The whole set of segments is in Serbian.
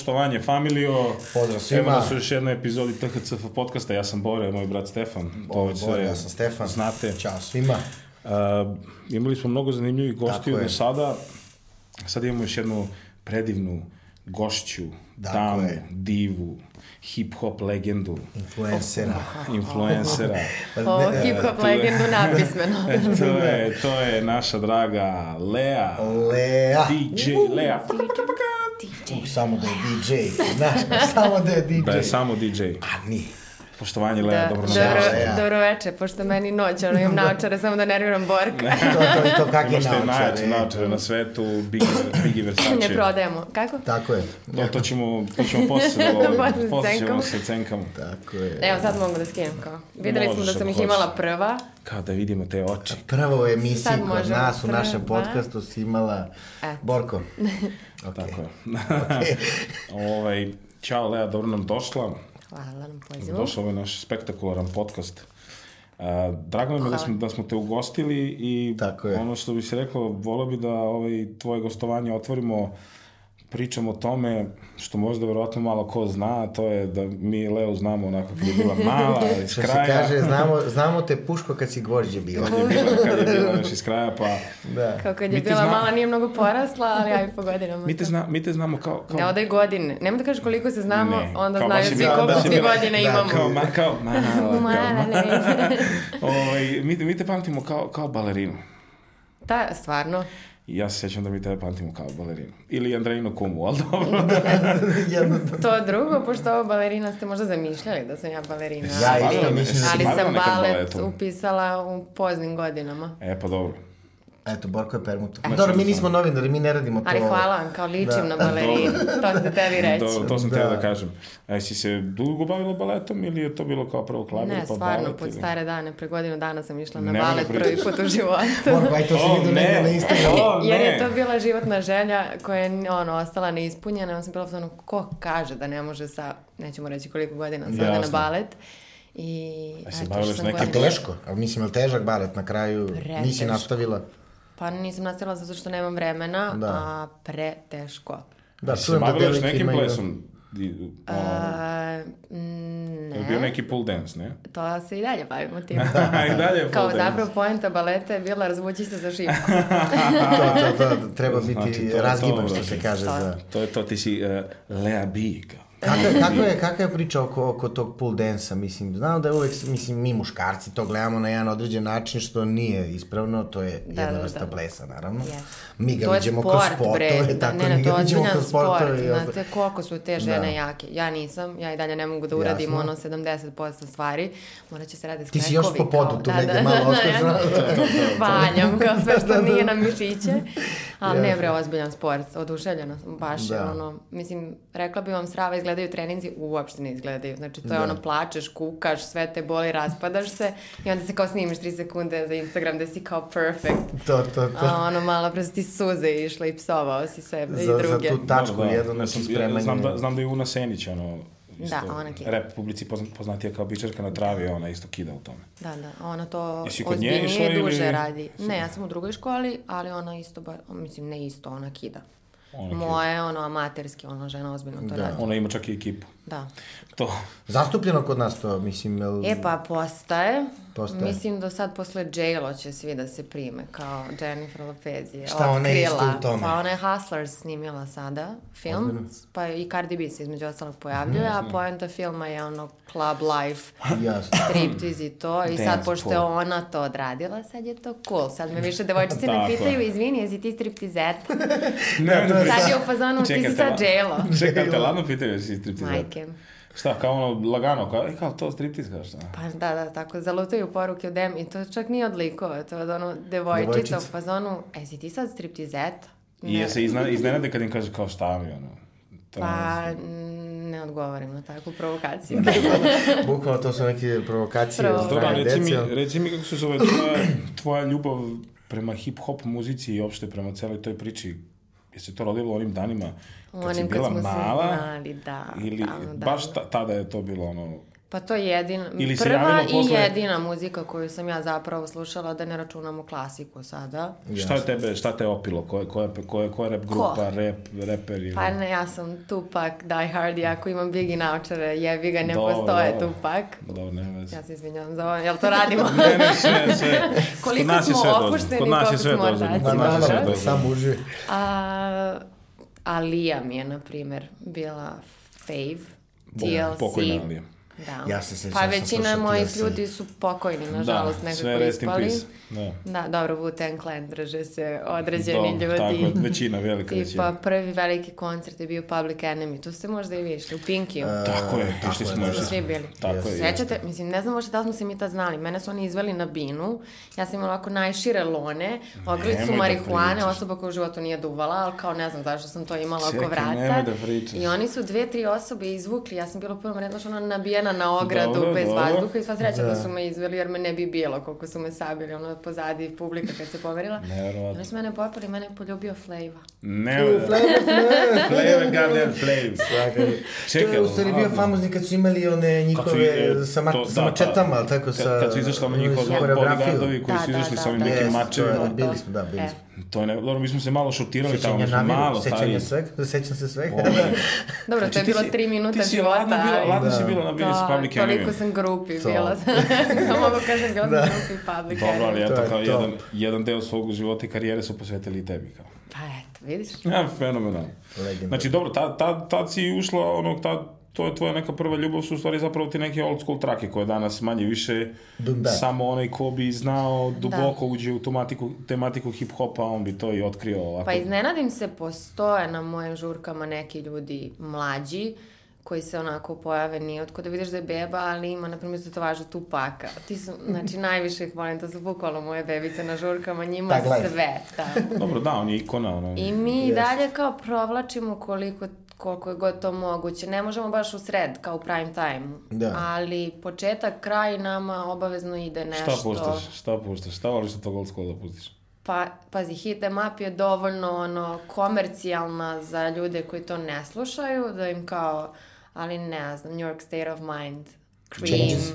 Poštovanje familijo. Pozdrav svima. Evo nas u još jednoj epizodi THCF podcasta. Ja sam Bore, moj brat Stefan. To već Bore, ja sam Stefan. Znate. Ćao svima. Uh, imali smo mnogo zanimljivih gostiju do sada. Sad imamo još jednu predivnu gošću, Tako damu, je. divu, hip-hop legendu, Influencera. influencera. O, hip-hop legendu napismeno. E, to, je, to je naša draga Lea. Lea. DJ Lea. Uh, samo da je DJ. Znaš, samo da je DJ. Da je samo DJ. A nije. Poštovanje Lea, Da, dobro dobro, nam došla. ja. dobro veče, pošto meni noć, ono imam naočare, samo da nerviram Borka. To, to, i to kakve Imaš te najjače naočare. naočare na svetu, Bigi, Bigi Versace. ne prodajemo. Kako? Tako je. To, to ćemo, to ćemo posle govorimo. Posle ćemo se cenkama. Tako je. Evo, sad mogu da skinem kao. Videli smo da Možeš sam ih imala prva. Kao da vidimo te oči. Prva u emisiji Sad kod možemo nas u našem podcastu si imala Eto. Borko. Tako je. ovaj, Ćao Lea, dobro nam došla. Hvala na pozivu. Došao ovaj naš spektakularan podcast. Uh, drago nam je da smo, da smo te ugostili i Tako je. ono što bi se reklo, volio bi da ovaj, tvoje gostovanje otvorimo pričamo o tome što možda verovatno malo ko zna, a to je da mi Leo znamo onako kad je bila mala, iz Što se kraja. kaže, znamo, znamo te puško kad si gvožđe bila. Kad je bila, kad je bila još iz kraja, pa Da. Kao kad je bila znamo. mala, nije mnogo porasla, ali aj po godinama. mi te, zna, mi te znamo kao... kao Ne odaj godine. Nemoj da kažeš koliko se znamo, Ne, onda kao znaju svi koliko svi bila- godine da, imamo. kao, ma, kao, mala, kao, Mala, ovaj, mi, mi te pamtimo kao, kao balerinu. Ta, stvarno. I ja se sjećam da mi tebe pamtimo kao balerinu. Ili Andrejinu kumu, ali dobro. To drugo, pošto ovo balerina ste možda zamišljali da sam ja balerina. Ja ali- da si Ali bavila sam balet upisala u poznim godinama. E, pa dobro. Eto, Borko je permuto. Dobro, mi nismo novinari, mi ne radimo to. Ali hvala vam, kao ličim Da. na balerinu. To ste tebi reći. Dobro, to sam Da. da. teo da kažem. A jesi se dugo bavila baletom ili je to bilo kao prvo klavir Ne, pa stvarno, balet? pod ili? stare dane, pre godinu dana sam išla na Nemoj balet prvi put u životu. Borko, aj to se O, vidi ne. na Instagramu. O, Jer je ne. to bila životna želja koja je ono, ostala neispunjena. Ja sam bila ono, ko kaže da ne može sa, nećemo reći koliko godina, sada na Jasno. balet. I A si eto, bavila nekim A teško, ali mislim, je li težak balet na kraju? Preteško. Nisi nastavila? Pa nisam nastavila zato što nemam vremena, Da. a preteško. Da, Jesi se čujem da devojke nekim imaju- plesom? Di- ono, A, mm, je bio ne, neki pull dance, ne? to se i dalje bavimo tim. I dalje je Kao dance. zapravo poenta baleta je bila razvući se za šipku. to, to, to, treba biti Znači, to razgiban, to, što se brate. kaže To. za... To je to, ti si uh, Lea B. kao. Kakva, kakva, je, kakva je priča oko, oko tog pull dance-a? Mislim, znam da je uvek, mislim, mi muškarci to gledamo na jedan određen način što nije ispravno, to je Da, jedna da, vrsta da. plesa, naravno. Yes. Mi ga to vidimo sport, kroz sportove, bre. Da, tako ne, mi ga vidimo kroz sport. sportove. i opet- Znate koliko su te žene Da. jake. Ja nisam, ja i dalje ne mogu da uradim Jasno. ono 70% stvari. Morat će se raditi Ti si još sklekovi, po podu, tu da, negde da, malo da, ostaš, ja da. Valjam, kao sve što Da, da. nije na mišiće. Ali ne bre, ozbiljan sport. Oduševljena sam, baš je Da. ono, mislim, rekla bi vam srava izgledaju treninzi, uopšte ne izgledaju. Znači, to je Da. ono, plačeš, kukaš, sve te boli, raspadaš se i onda se kao snimiš 3 sekunde za Instagram da si kao perfect. To, to, to. A ono, malo pre su ti suze išle i psovao si sebe i Za, za druge. tu tačku Da, da. jednu, Ne, znači sam, ja, spremanje. znam, da, znam da je Una Senić, ono, isto, Da, ona kida. rap publici pozna, poznatija kao bičarka na travi, ona isto kida u tome. Da, da, ona to ozbiljnije ili- duže radi. Ne, ja sam u drugoj školi, ali ona isto, ba, mislim, ne isto, ona kida. Ona kida. Moje, ono, amaterski, ona žena ozbiljno to Da. radi. Ona ima čak i ekipu. Da. To, Zastupljeno kod nas to, mislim, jel... E pa, postaje. Postaje. Mislim da sad posle J-Lo će svi da se prime, kao Jennifer Lopez je Šta ona je isto u tome? Pa ona je Hustlers snimila sada, film, pa i Cardi B se između ostalog pojavljuje, a poenta filma je ono club life, Jasno. striptease i to. I sad, pošto je ona to odradila, sad je to cool. Sad me više devojčice ne pitaju, izvini, jesi ti striptizeta? ne, ne, Sad je u fazonu, ti si sad J-Lo. Čekaj, te ladno pitaju jesi striptizer. Majke. Šta, kao ono, lagano, kao, e, kao to striptiz, kao šta? Pa da, da, tako zalutaju poruke u dem i to čak nije od likova, to je od ono devojčica, Devojčica. u fazonu, e si ti sad striptizeta? I je se izna, iznenade kad im kaže kao šta mi, ono. To Pa ne odgovorim na takvu provokaciju. Bukvalno to su neke provokacije Prvo. Dobro, strane reci mi, reci mi kako se zove tvoja, tvoja ljubav prema hip-hop muzici i opšte prema celoj toj priči. Je se to rodilo u onim danima kad si Onim kad bila smo se mala? znali, da. Ili davno, baš davno. ta, tada je to bilo ono Pa to je jedina, Ili prva i posle- jedina muzika koju sam ja zapravo slušala, da ne računamo klasiku sada. Šta je tebe, šta te opilo? Koja, koja, koja, koja rap grupa, rap, reper ili... Pa ne, ja sam Tupac, Die Hard, i ako imam Biggie naučare, jebi ga, ne Dobro, postoje dobro. Tupac. Dobro, nema veze. Ja se izvinjam za ovo, jel to radimo? Ne, ne, sve, sve. Koliko nas smo sve opušteni, Kod nas je sve dozvoljeno. ortaci. Kod nas je sve dozvoljeno. sam uživ. A, Alija mi je, na primjer, bila fave. TLC. Pokojna Alija. Da. Ja se sećam, Pa većina mojih ljudi su pokojni, nažalost, da, nekako sve rest in ispali. peace. Da. Da, dobro, Wu-Tang Clan drže se određeni Do, ljudi. Tako je, većina, velika Tipa, većina. prvi veliki koncert je bio Public Enemy. Tu ste možda i vi išli, u Pinkiju. Tako je, Tako išli smo, da, išli Su smo. svi bili. Tako je, Sećate, mislim, ne znam možda da smo se mi tad znali. Mene su oni izveli na binu. Ja sam imala ovako najšire lone, ogrlicu da marihuane, osoba koja u životu nije duvala, ali kao ne znam zašto sam to imala oko Čekaj, vrata. nemoj da pričaš. I oni su dve, tri osobe izvukli. Ja sam bila u prvom redu, znaš, ono nabijena na ogradu, Dobro, bez dobro. vazduha i sva sreća da. Da. su me izveli, jer me ne bi bilo koliko su me sabili, ono, pozadi publika kad se pomerila. Neverovatno. Oni su mene popali, mene je poljubio Flava. Ne. Flavor, goddamn je. Čekaj, to je u stvari bio famozni kad su imali one njihove e, sa, ma, to- sa da, mačetama, da. ali tako sa... Kad su izašli ono su koreografiju. bodyguardovi koji Da, su izašli sa ovim da. nekim mačevima. Bili smo, da, bili E. smo. To je ne, dobro, mi smo se malo šutirali tamo, mi smo malo stari. sećanje svega, sećam se. Ovaj, Dobro, Znači, to je ti bilo si- tri minuta ti si života. ladno bila, ladno si Da. bila na bili s To, Public toliko Enemy. sam grupi To. bila. Ja mogu kažem bila sam grupi Public Dobro, ali Enemy. eto, To je kao to. jedan, jedan deo svog života i karijere su posvetili i tebi. Kao. Pa eto, vidiš? Ja, fenomenalno. Legenda. Znači, dobro, tad, tad, tad si ušla, onog, tad, to je tvoja neka prva ljubav, su u stvari zapravo ti neke old school trake koje danas manje više Dum da. samo onaj ko bi znao duboko uđe u tematiku, tematiku hip-hopa, on bi to i otkrio ovako. Pa iznenadim se, postoje na mojim žurkama neki ljudi mlađi, koji se onako pojave nije otko da vidiš da je beba, ali ima, na primjer, tetovažu Tupaka. Ti su, znači, najviše ih volim, to su bukvalno moje bebice na žurkama, njima Tag life. sve, da. Dobro, da, on je ikona, ono. I mi Yes. dalje kao provlačimo koliko, koliko je god to moguće. Ne možemo baš u sred, kao u prime time. Da. Ali početak, kraj nama obavezno ide nešto. Šta puštaš, šta puštaš, šta voliš od tog old school da pustiš? Pa, pazi, Hit em up je dovoljno ono, komercijalna za ljude koji to ne slušaju, da im kao, ali ne znam, New York State of Mind, Cream, Changes.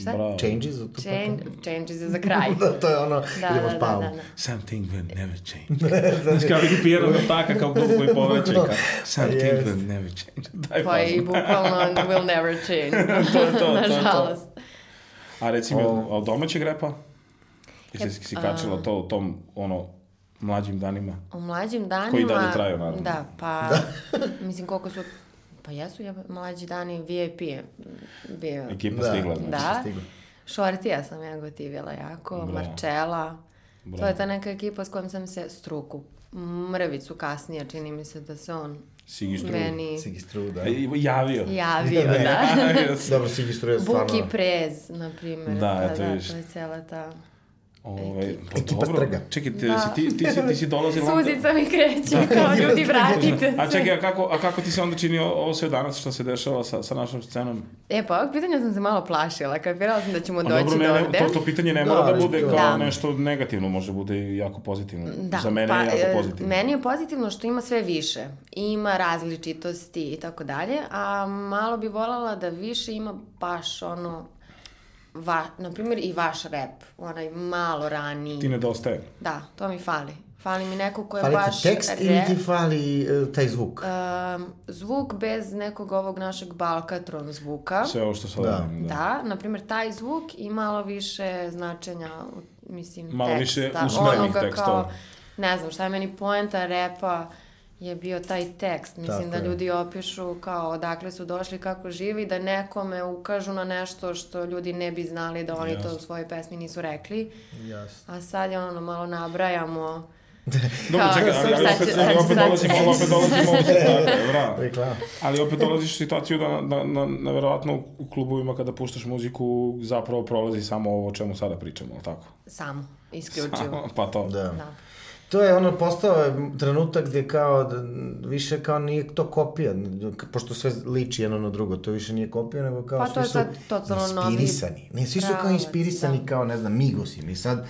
Šta? Bravo. Changes od Tupaca? Change, changes je za kraj. Da, to je ono, da, idemo da, da, da, da. Something will never change. Znaš kao vidi pijeno do taka kao klub koji kao Something Yes. will never change. Daj Pa i bukvalno will never change. To je to, to je to. A recimo, o... od domaćeg repa? Jesi si kačila to u tom, ono, mlađim danima? U mlađim danima... Koji dalje traju, naravno. Da, pa... mislim, koliko su... Pa jesu je mlađi dani VIP je bio. Ekipa Da. stigla, znači. Da. stigla. Šortija sam ja gotivila jako, Bravo. Marčela. To Bravo. je ta neka ekipa s kojom sam se struku. Mrvicu kasnije, čini mi se da se on Sigi Strud. meni Sigi Stru, da. I- Javio. javio, da. Dobro, Sigi Stru je stvarno... Buki Prez, na primjer. Da, eto da, vidiš. to je cijela ta... Ovaj, pa Ekipa dobro. Strga. Čekaj, ti, Da. si, ti, ti, si, ti si dolazila... onda- Suzica mi kreće, kao ljudi vratite se. A čekaj, a kako, a kako ti se onda čini ovo sve danas što se dešava sa, sa našom scenom? E, pa ovog pitanja sam se malo plašila. Kapirala sam da ćemo A doći dobro, ne, do ovde. to, to pitanje ne Da, mora da ali bude kao Da. nešto negativno, može bude i jako pozitivno. Da, Za mene pa, je jako e, pozitivno. Meni je pozitivno što ima sve više. Ima različitosti i tako dalje, a malo bi voljela da više ima baš ono, va, na primjer i vaš rap, onaj malo raniji. Ti nedostaje. Da, to mi fali. Fali mi neko ko je Fali baš ti tekst rap, ili ti fali e, taj zvuk? um, zvuk bez nekog ovog našeg balkatron zvuka. Sve ovo što sad Da. da. Da, na primjer, taj zvuk i malo više značenja, mislim, Malo više teksta. usmerenih Onoga tekstova. Kao, ne znam, šta je meni poenta repa je bio taj tekst. Mislim Tako da je. ljudi opišu kao odakle su došli, kako živi, da nekome ukažu na nešto što ljudi ne bi znali da oni to Jasno. u svojoj pesmi nisu rekli. Jasno. A sad je ono, malo nabrajamo. Dobro, čekaj, ali, ali opet, ali sad- opet sad- dolazimo, opet dolazimo u situaciju. Ali opet dolaziš u situaciju da, da, da, da verovatno u klubovima kada puštaš muziku zapravo prolazi samo ovo o čemu sada pričamo, ali tako? Samo, isključivo. pa to. Da. Da. To je ono postao je trenutak gde kao da, više kao nije to kopija, pošto sve liči jedno na drugo, to više nije kopija, nego kao Pa svi to je su sad totalno novi inspirisani. Ne, svi su kao inspirisani da. kao, ne znam, Migosi. Mi sad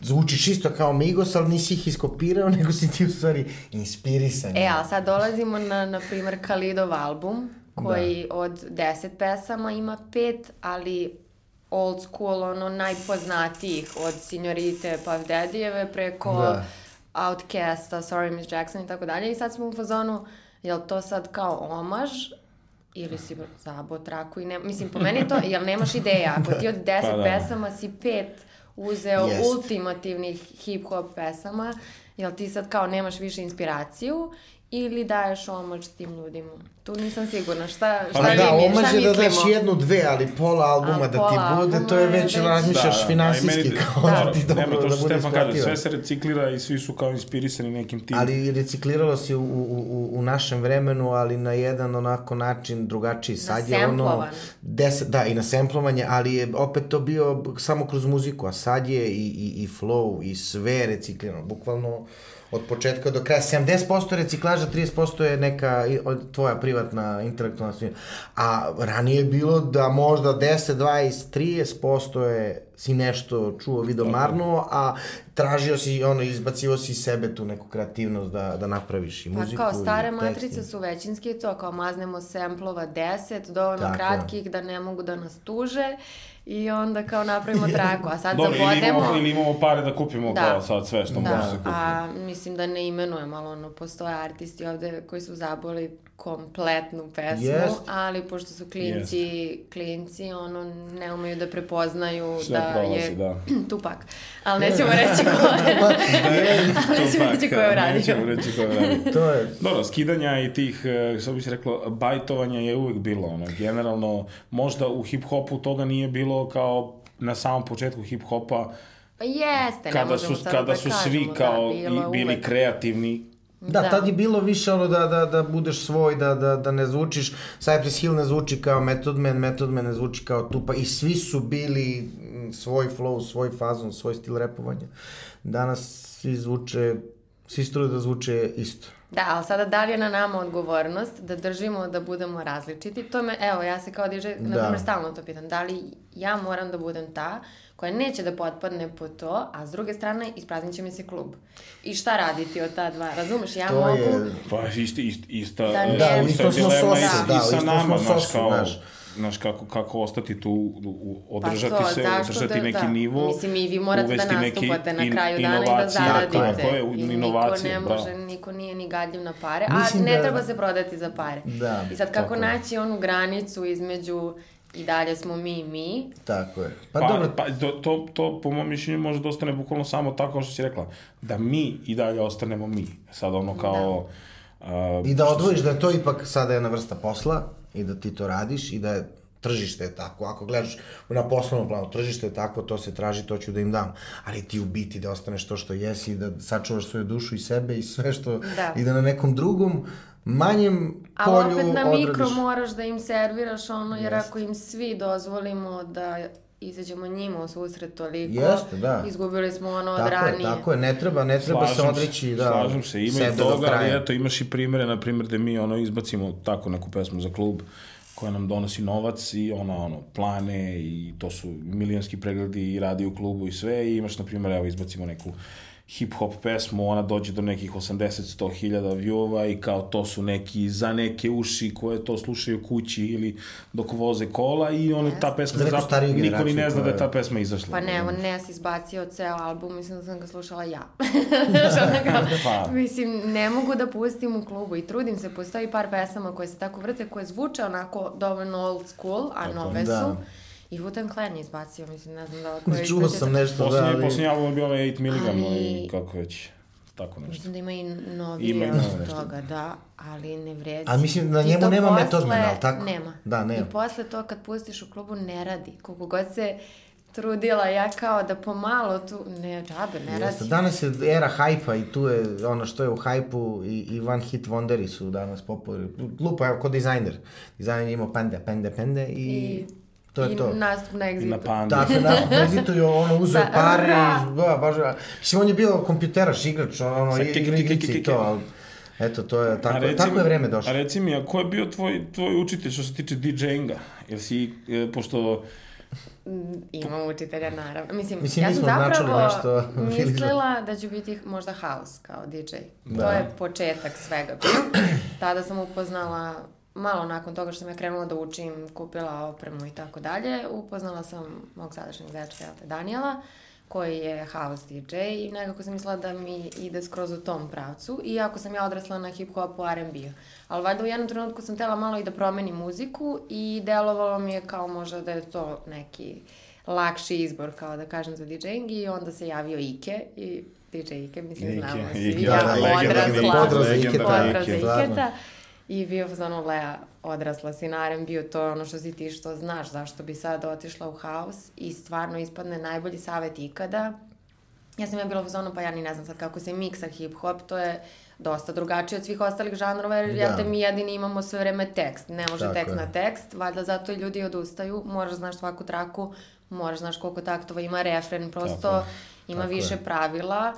zvučiš isto kao Migos, ali nisi ih iskopirao, nego si ti u stvari inspirisan. E, ali sad dolazimo na, na primjer, Kalidov album. koji od deset pesama ima pet, ali old school, ono, najpoznatijih od Signorite Puff Daddyjeve preko Da. Outcasta, Sorry Miss Jackson i tako dalje. I sad smo u fazonu, jel to sad kao omaž ili si zabo traku i ne... Mislim, po meni to, jel nemaš ideja? Ako ti od deset Pa da. pesama si pet uzeo Jest. ultimativnih hip-hop pesama, jel ti sad kao nemaš više inspiraciju ili daješ omaž tim ljudima? Tu nisam sigurna. Šta, šta, Pa da, mi- omaž je da mislimo? daš jednu, dve, ali pola albuma A da ti bude, albuma to je već već- razmišljaš finansijski, kao da, ti dobro, nema to da što bude Stefan kaže, sve se reciklira i svi su kao inspirisani nekim tim. Ali recikliralo se u, u, u, u našem vremenu, ali na jedan onako način drugačiji. Sad je ono... Deset, da, i na semplovanje, ali je opet to bio samo kroz muziku, a sad je i, i, i flow i sve reciklirano. Bukvalno od početka do kraja. 70% je reciklaža, 30% je neka tvoja privatna intelektualna svina. A ranije je bilo da možda 10, 20, 30% je si nešto čuo, video, marnuo, a tražio si, ono, izbacivo si sebe tu neku kreativnost da, da napraviš i Pa muziku kao stare matrice su većinski to, kao maznemo semplova 10, dovoljno Tako kratkih da ne mogu da nas tuže i onda kao napravimo traku, a sad Dobro, ili zabodemo... imamo, ili imamo pare da kupimo Da. kao sad sve što može Da, se kupi. a mislim da ne imenujem, ali ono, postoje artisti ovde koji su zaboli kompletnu pesmu, Jest. ali pošto su klinci, klinci, ono, ne umeju da prepoznaju Sve da prolazi, je da. Tupak. Ali nećemo reći ko je. ali nećemo reći ko je uradio. Nećemo reći ko je uradio. To je, Dobro, skidanja i tih, eh, što bi se reklo, bajtovanja je uvek bilo, ono, generalno, možda u hip-hopu toga nije bilo kao na samom početku hip-hopa, Pa jeste, ne kada možemo su, sad kada da su svi da, kao bilo i bili uvek. kreativni, Da, Da. tad je bilo više ono da, da, da budeš svoj, da, da, da ne zvučiš, Cypress Hill ne zvuči kao Method Man, Method Man ne zvuči kao Tupa i svi su bili mm, svoj flow, svoj fazon, svoj stil repovanja. Danas svi zvuče, svi struju da zvuče isto. Da, ali sada da li je na nama odgovornost da držimo da budemo različiti? To me, evo, ja se kao na Da. primjer, stalno to pitam. Da li ja moram da budem ta koja neće da potpadne po to, a s druge strane ispraznit će mi se klub. I šta raditi od ta dva? Razumeš? Ja To mogu... je- pa isti, ist, ista, Da, eh, Da, istom smo dilema i, sosu, i da, u sa istom nama, smo znaš, sosu, kao, znaš. znaš, kako, kako ostati tu, u- održati Pa to, se, održati da- neki da. nivo, Mislim, i vi morate da nastupate na in- kraju dana i da zaradite. Tako je, I inovacije, niko ne bravo. može, niko nije ni gadljiv na pare, Mislim a ne da- treba se prodati za pare. Da, I sad kako tako je. naći onu granicu između i dalje smo mi mi, Tako je. Pa, Pa, dobro, pa to, to, to, po mom mišljenju, može da ostane bukvalno samo tako što si rekla, da mi i dalje ostanemo mi. Sad ono kao... a, I da odvojiš da je to ipak sada jedna vrsta posla i da ti to radiš i da je tržište je tako. Ako gledaš na poslovnom planu, tržište je tako, to se traži, to ću da im dam. Ali ti u biti da ostaneš to što jesi i da sačuvaš svoju dušu i sebe i sve što... Da. I da na nekom drugom, manjem polju ali opet na mikro odradiš. moraš da im serviraš ono, jer ako im svi dozvolimo da izađemo njima u susret toliko, Jeste, da. izgubili smo ono od Tako je, ranije. tako je, ne treba, ne treba se Slažem odreći da, slažem se, ima i toga, ali eto, imaš i primere, na primjer, da mi ono izbacimo tako neku pesmu za klub koja nam donosi novac i ona, ono, plane i to su milijonski pregledi i radi u klubu i sve i imaš, na primjer, evo, izbacimo neku hip-hop pesmu, ona dođe do nekih 80-100 hiljada view-ova i kao to su neki, za neke uši koje to slušaju kući ili dok voze kola i ono, ta pesma, Za zapravo, niko ni ne zna da je ta pesma izašla. Pa ne, on Nes izbacio ceo album, mislim da sam ga slušala ja. Kao, Pa. Mislim, ne mogu da pustim u klubu i trudim se, postoji par pesama koje se tako vrte, koje zvuče onako dovoljno old school, a nove Da. su. I Wu-Tang Clan je izbacio, mislim, ne znam da li ko je Čuo sam nešto, da, ali... poslednji album je bio ovaj 8 mg, Ali- i kako već, tako nešto. Mislim da ima i novije Ima i od nešto. toga, da, ali ne vredi. A mislim da njemu nema posle- Method Man, ali tako? Nema. Da, nema. I posle to kad pustiš u klubu ne radi. Koliko god se trudila ja kao da pomalo tu, ne, džabe, ne Jeste, radi. danas je era hajpa i tu je ono što je u hajpu i, i one hit wonderi su danas popularni. Lupa, evo, ko dizajner. Dizajner je imao pende, pende, pende i, I, to je i to. nastup na I na pandu. Tako je, nastup na Exitu je ono uzeo Sa- pare, Da. ba, baš, mislim, on je bio kompjuteraš, igrač, ono, Sa i, kik, igra kik, igrice kik, i to, ali, eto, to je, tako, reci tako je vreme došlo. A reci mi, a ko je bio tvoj, tvoj učitelj što se tiče DJ-inga? Jel si, e, pošto... Mm, Imam učitelja, naravno. Mislim, Mislim, ja sam zapravo nešto, mislila da ću biti možda house kao DJ. Da. To je početak svega bio. Tada sam upoznala malo nakon toga što sam ja krenula da učim, kupila opremu i tako dalje, upoznala sam mog sadašnjeg dečka, Daniela, koji je house DJ i nekako sam mislila da mi ide skroz u tom pravcu, iako sam ja odrasla na hip-hopu R&B-u. Ali valjda u jednom trenutku sam tela malo i da promenim muziku i delovalo mi je kao možda da je to neki lakši izbor, kao da kažem, za DJing i onda se javio Ike i DJ Ike, mislim, Ike, znamo Ike, svi, da, ja da, odrasla, Pozdrav za Iketa. pozdrav za Ike, stvarno. Iketa. I bio za ono, Lea, odrasla si na R&B-u, to je ono što si ti što znaš, zašto bi sad otišla u house i stvarno ispadne najbolji savet ikada. Ja sam ja bila u zonu, pa ja ni ne znam sad kako se miksa hip-hop, to je dosta drugačije od svih ostalih žanrova, jer Da. ja te mi jedini imamo sve vreme tekst, ne može Tako tekst je. na tekst, valjda zato i ljudi odustaju, moraš znaš svaku traku, moraš znaš koliko taktova ima refren, prosto Tako ima Tako više je. pravila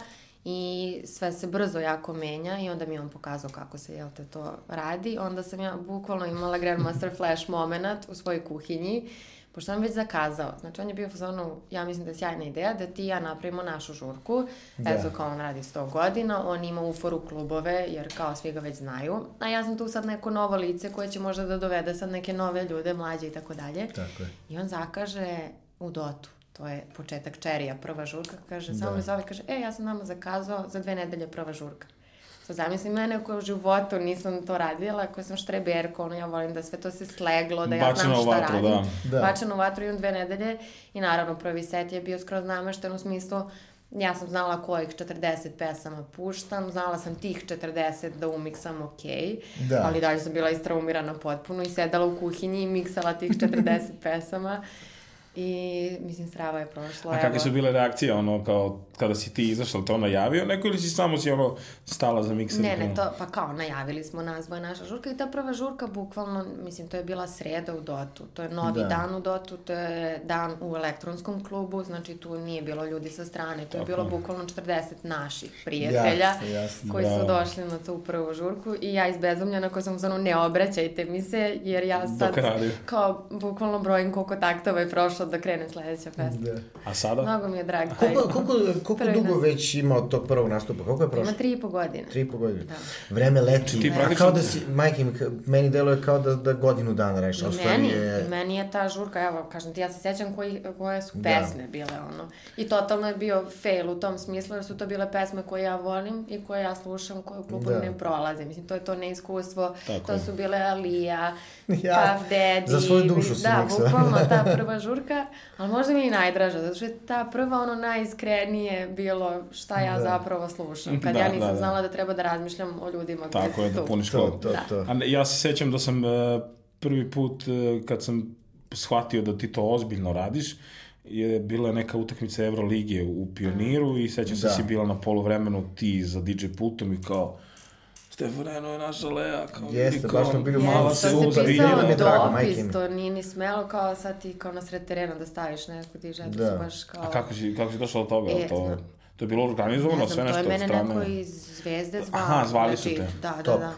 i sve se brzo jako menja i onda mi je on pokazao kako se, jel te, to radi. Onda sam ja bukvalno imala Grandmaster Flash moment u svojoj kuhinji, pošto sam već zakazao. Znači, on je bio u fazonu, ja mislim da je sjajna ideja, da ti i ja napravimo našu žurku. Da. Eto, kao on radi 100 godina, on ima uforu klubove, jer kao svi ga već znaju. A ja sam tu sad neko novo lice koje će možda da dovede sad neke nove ljude, mlađe i tako dalje. Tako je. I on zakaže u Dotu. To je početak čerija, prva žurka. Kaže, samo Da. me zove, kaže, e, ja sam nama zakazao za dve nedelje prva žurka. Sad zamislim mene koja u životu nisam to radila, koja sam štreberka, ono, ja volim da sve to se sleglo, da ja Bačena znam šta vatru, radim. da. Da. Bačena u vatru imam dve nedelje i naravno prvi set je bio skroz namešten u smislu Ja sam znala kojih 40 pesama puštam, znala sam tih 40 da umiksam ok, Da. ali dalje sam bila istraumirana potpuno i sedala u kuhinji i miksala tih 40 pesama. I, mislim, strava je prošla. A kakve su bile reakcije, ono, kao, kada si ti izašla, to najavio neko ili si samo si, ono, stala za mikser? Ne, ne, to, pa kao, najavili smo nazva je naša žurka i ta prva žurka, bukvalno, mislim, to je bila sreda u Dotu, to je novi Da. dan u Dotu, to je dan u elektronskom klubu, znači tu nije bilo ljudi sa strane, to je Tako bilo bukvalno 40 naših prijatelja Jasno, jasno. koji su Da. došli na tu prvu žurku i ja izbezumljena koja sam u zonu ne obraćajte mi se, jer ja sad kao bukvalno brojim koliko taktova je prošlo da krene sledeća festa. Da. A sada? Mnogo mi je drag. Koliko, koliko, koliko Prvi dugo nastup. već ima od tog prvog nastupa? Koliko je prošlo? Ima tri i po godine. Tri i po godine. Da. Vreme leči. Ti praktično- kao da si, majke mi, meni deluje kao da, da godinu dana reši. a u I meni, je... meni je ta žurka, evo, kažem ti, ja se sećam koji, koje su Da. pesme bile, ono. I totalno je bio fail u tom smislu, jer su to bile pesme koje ja volim i koje ja slušam, koje u klubu Da. ne prolaze. Mislim, to je to neiskustvo, Tako to su bile Alija, Ja, Puff Daddy. za svoju dušu si Da, miksala. bukvalno ta prva žurka, ali možda mi je i najdraža, zato što je ta prva ono najiskrenije bilo šta ja Da. zapravo slušam. Kad Da, ja nisam da, da. znala da treba da razmišljam o ljudima koji Tako su je, da tu. puniš To, klub. to, Da. to. A ne, ja se sećam da sam e, prvi put e, kad sam shvatio da ti to ozbiljno radiš, je bila neka utakmica Evrolige u Pioniru i sećam se Da. da si bila na poluvremenu ti za DJ pultom i kao Stefaneno je naša Lea, kao Jeste, baš smo bili Jeste, malo to se se uzbili, pisao nam je drago, majke dopis, mi. to nije ni smelo kao sad ti kao na sred terena da staviš neku diž, eto Da. su baš kao... A kako si, kako si došla do toga? E, to, znam. to je bilo organizovano, ne sve znam, to nešto je od mene strane? neko iz Zvezde zvao. Aha, zvali su znači, te. Da, da, Top. da.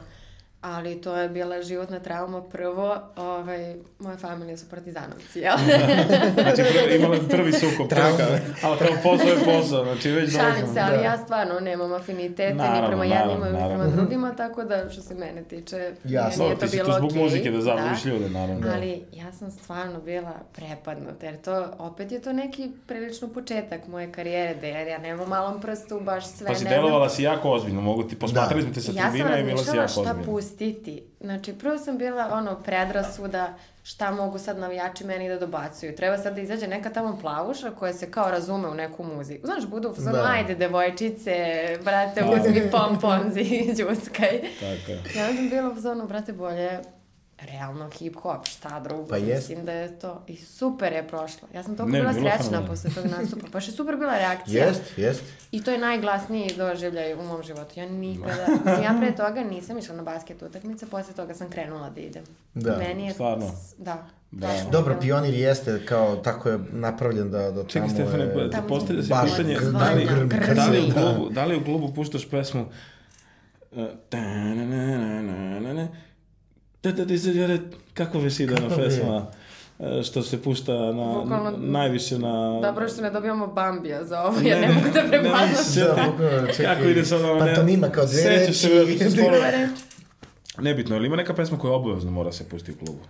Ali to je bila životna trauma prvo, ovaj, moje familije su partizanovci, jel? Znači, prvi, imala je prvi sukob, Traume. čeka, ali kao posao je posao, znači već Šalim dolazimo. se, ali da. ja stvarno nemam afinitete ni Naravno, prema naravno, jednima, ni prema drugima, tako da što se mene tiče, Jasno. nije to ti si bilo tu zbog okej, muzike da zabaviš da. ljude, naravno. Ali ja sam stvarno bila prepadnuta, jer to, opet je to neki prilično početak moje karijere, da jer ja nemam u malom prstu baš sve, Pa si ne znam. delovala si jako ozbiljno, mogu ti, posmatrali Da. smo te sa Ja tribina i bila si razmišljala jako šta ozbiljno. Pustiti. Znači, prvo sam bila ono predrasuda šta mogu sad navijači meni da dobacuju. Treba sad da izađe neka tamo plavuša koja se kao razume u neku muziku. Znaš, budu u fazonu, Da. ajde devojčice, brate, Da. uzmi pomponzi, džuskaj. Tako je. Ja sam bila u fazonu, brate, bolje realno hip-hop, šta drugo. Pa jest. Mislim da je to... I super je prošlo. Ja sam toliko Ne, bila srećna posle tog nastupa. Baš je super bila reakcija. Jest, jest. I to je najglasniji doživljaj u mom životu. Ja nikada, mislim, ja pre toga nisam išla na basket utakmice, posle toga sam krenula da idem. Da. Meni je... Stvarno? Da. Da. Dobro, pionir jeste kao, tako je napravljen da, da Čekaj, tamo Stefane, je... pa, Tamo postavlja se pitanje, gr- da li, grmi, grmi. da, li u klubu, da li u klubu puštaš pesmu uh, ta-na-na-na-na-na-na, ta-ta-ti-se-đare, kako već ide bi? pesma e, što se pušta na, Bukvalno- najviše na... Dobro što ne dobijamo Bambija za ovo, jer ne, ne, mogu da ne, prepoznam. Da. Kako ide sad ono, ne- Pantomima kao dve reči. se. Nebitno, ili ima neka pesma koja obavezno mora se pustiti u klubu?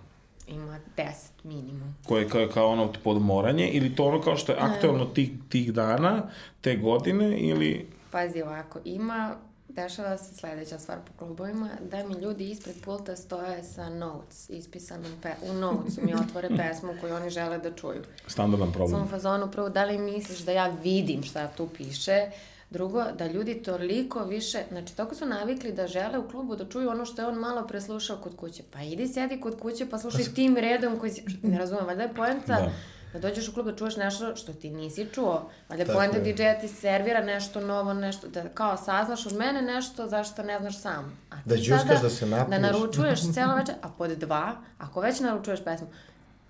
Ima 10 minimum. Koje kao, kao ono podmoranje ili to ono kao što je aktualno tih, tih dana, te godine ili... Pazi ovako, ima, dešava se sledeća stvar po klubovima, da mi ljudi ispred pulta stoje sa notes, ispisanom pe, u notesu mi otvore pesmu koju oni žele da čuju. Standardan problem. Sam u fazonu, prvo, da li misliš da ja vidim šta tu piše, Drugo, da ljudi toliko više, znači toliko su navikli da žele u klubu da čuju ono što je on malo preslušao kod kuće. Pa idi sedi kod kuće pa slušaj tim redom koji si, ne razumem, valjda je poenta da. Da dođeš u klub da čuješ nešto što ti nisi čuo. Valjda je poenta DJ-a ti servira nešto novo, nešto, da kao saznaš od mene nešto zašto ne znaš sam. A ti da džuskaš da se napiješ. Da naručuješ celo večer, a pod dva, ako već naručuješ pesmu,